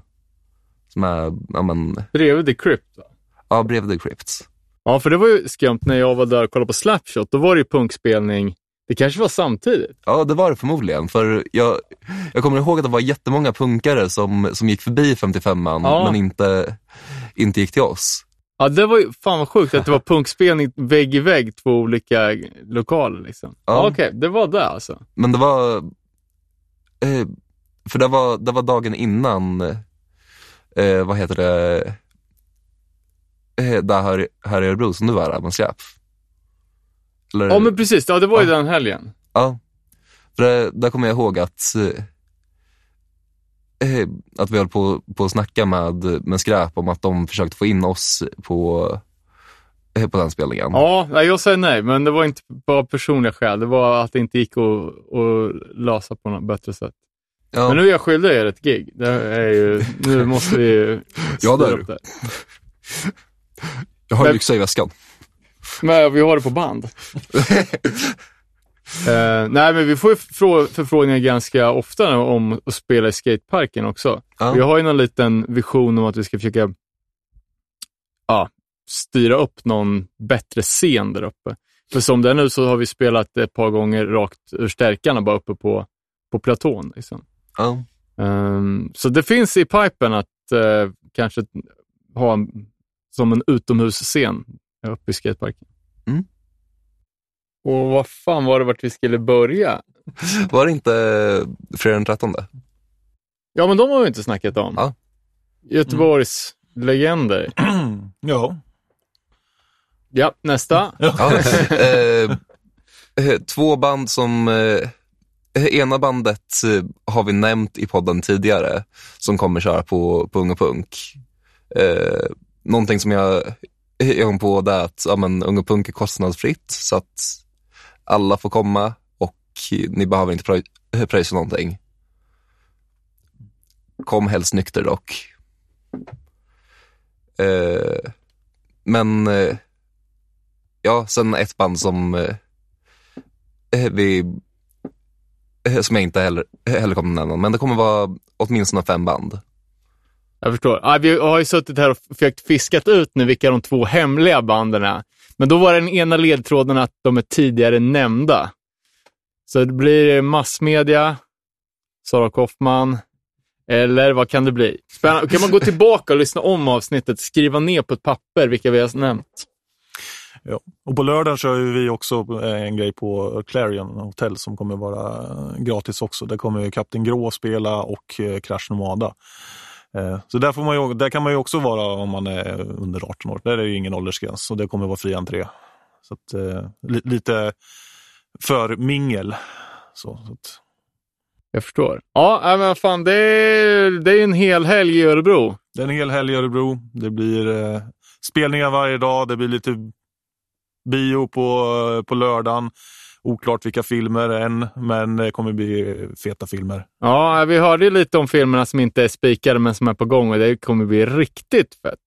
Som är, ja men, Bredvid The Crypt va? ja bredvid The Crypts. Ja, för det var ju skumt när jag var där och kollade på Slapshot. Då var det ju punkspelning. Det kanske var samtidigt. Ja, det var det förmodligen. För jag, jag kommer ihåg att det var jättemånga punkare som, som gick förbi 55an Ja. men inte, inte gick till oss. Ja, det var ju fan vad sjukt att det var punkspelning vägg i vägg, två olika lokaler liksom. Ja, Ja. okej, det var det alltså. Men det var, eh, för det var, det var dagen innan, eh, vad heter det, eh, där här, här i Örebro som du var där med skräp. Eller, Ja, men precis. Ja, det var ju Ja. den helgen. Ja, för det, där kommer jag ihåg att, eh, att vi höll på, på att snacka med, med skräp om att de försökte få in oss på, eh, på den spelningen. Ja, jag säger nej, men det var inte bara personliga skäl. Det var att det inte gick att, att lösa på något bättre sätt. Ja. Men nu är jag skyldig er ett gig. Det är ju, nu måste vi ju Ja, det är du. jag har men- yxa i väskan. Men vi har det på band. Eh, nej, men vi får ju frå- förfrågningar ganska ofta om att spela i skateparken också. Ja. Vi har ju någon liten vision om att vi ska försöka ja, styra upp någon bättre scen där uppe. För som det är nu så har vi spelat ett par gånger rakt ur stärkarna bara uppe på, på platån. Liksom. Ja. Ehm, så det finns i pipen att eh, kanske ha en, som en utomhusscen uppe i skateparken. Mm. Och vad fan var det vart vi skulle börja? Var det inte fredag den 13? Ja, men de har vi inte snackat om. Ja. Göteborgs legender. ja. Ja, nästa. Ja. eh, eh, två band som, eh, Eh, ena bandet eh, har vi nämnt i podden tidigare, som kommer köra på, på Ung och Punk. Eh, någonting som jag, eh, jag kom på det är att ja, men, Ung och Punk är kostnadsfritt, så att alla får komma och ni behöver inte pröjsa någonting. Kom helst nykter dock. Eh, men eh, ja, sen ett band som eh, vi Eh, som jag inte heller, heller kommer nämna, men det kommer vara åtminstone fem band. Jag förstår. Ja, vi har ju suttit här och försökt fiskat ut nu vilka de två hemliga banden är. Men då var den ena ledtråden att de är tidigare nämnda. Så det blir massmedia, Sara Koffman, eller vad kan det bli? Spännande. Kan man gå tillbaka och lyssna om avsnittet, skriva ner på ett papper vilka vi har nämnt? Ja. Och på lördagen kör vi också eh, en grej på Clarion Hotel som kommer vara eh, gratis också. Där kommer Kapten Grå spela och eh, Crash Nomada. Så där, får man ju, där kan man ju också vara om man är under 18 år. Där är det ju ingen åldersgräns och det kommer vara fri entré. Så att, li, lite för mingel. Så, så att, Jag förstår. Ja, nej, men fan, det är, det är en hel helg i Örebro. det är en hel helg i Örebro. Det blir eh, spelningar varje dag. Det blir lite bio på, på lördagen. Oklart vilka filmer än, men det kommer bli feta filmer. Ja, vi hörde ju lite om filmerna som inte är spikade men som är på gång och det kommer bli riktigt fett.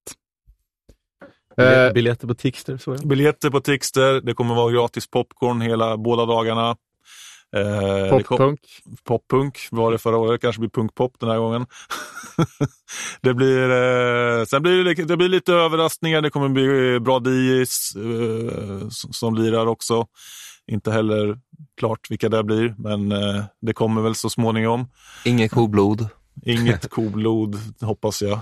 Eh, Biljetter på Tixter, så. Biljetter på Tixter, det kommer vara gratis popcorn hela båda dagarna. Eh, det Poppunk. Poppunk var det förra året, det kanske blir punkpop den här gången. det blir, eh, sen blir det, det blir lite överraskningar, det kommer bli bra DJs eh, som, som lirar också. Inte heller klart vilka det blir, men eh, det kommer väl så småningom. Inget koblod. Inget koblod, hoppas jag.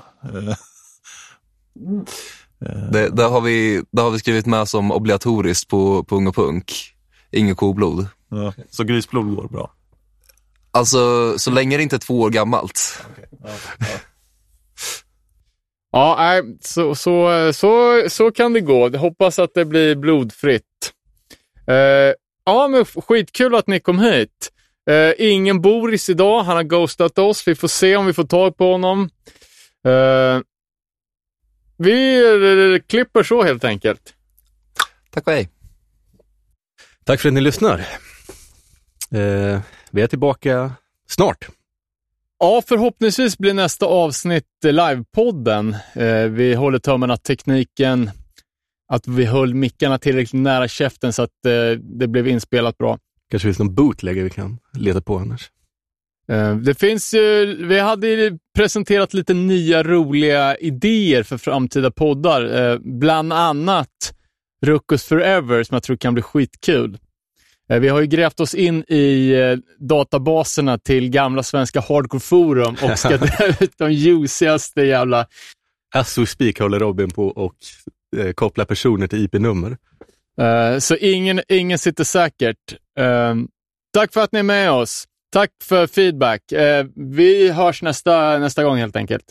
Det, där, har vi, där har vi skrivit med som obligatoriskt på, på Ung och Punk. Inget koblod. ja, så grisblod går bra. Alltså, så länge det inte är två år gammalt. Ja, nej, så, så, så, så kan det gå. Jag hoppas att det blir blodfritt. Eh, ja, men skitkul att ni kom hit. Eh, ingen Boris idag. Han har ghostat oss. Vi får se om vi får tag på honom. Eh, vi klipper så helt enkelt. Tack och hej. Tack för att ni lyssnar. Eh, vi är tillbaka snart. Ja, förhoppningsvis blir nästa avsnitt eh, livepodden. Eh, vi håller tummarna att tekniken, att vi höll mickarna tillräckligt nära käften så att eh, det blev inspelat bra. Kanske finns någon bootlegger vi kan leta på annars. Eh, Det finns ju, vi hade ju presenterat lite nya roliga idéer för framtida poddar. eh, Bland annat Ruckus Forever som jag tror kan bli skitkul. Eh, Vi har ju grävt oss in i eh, databaserna till gamla svenska hardcore forum och ska dra ut de juicigaste jävla... As we speak håller Robin på och eh, koppla personer till IP-nummer. Så ingen, ingen sitter säkert. Eh, Tack för att ni är med oss. Tack för feedback. Vi hörs nästa, nästa gång helt enkelt.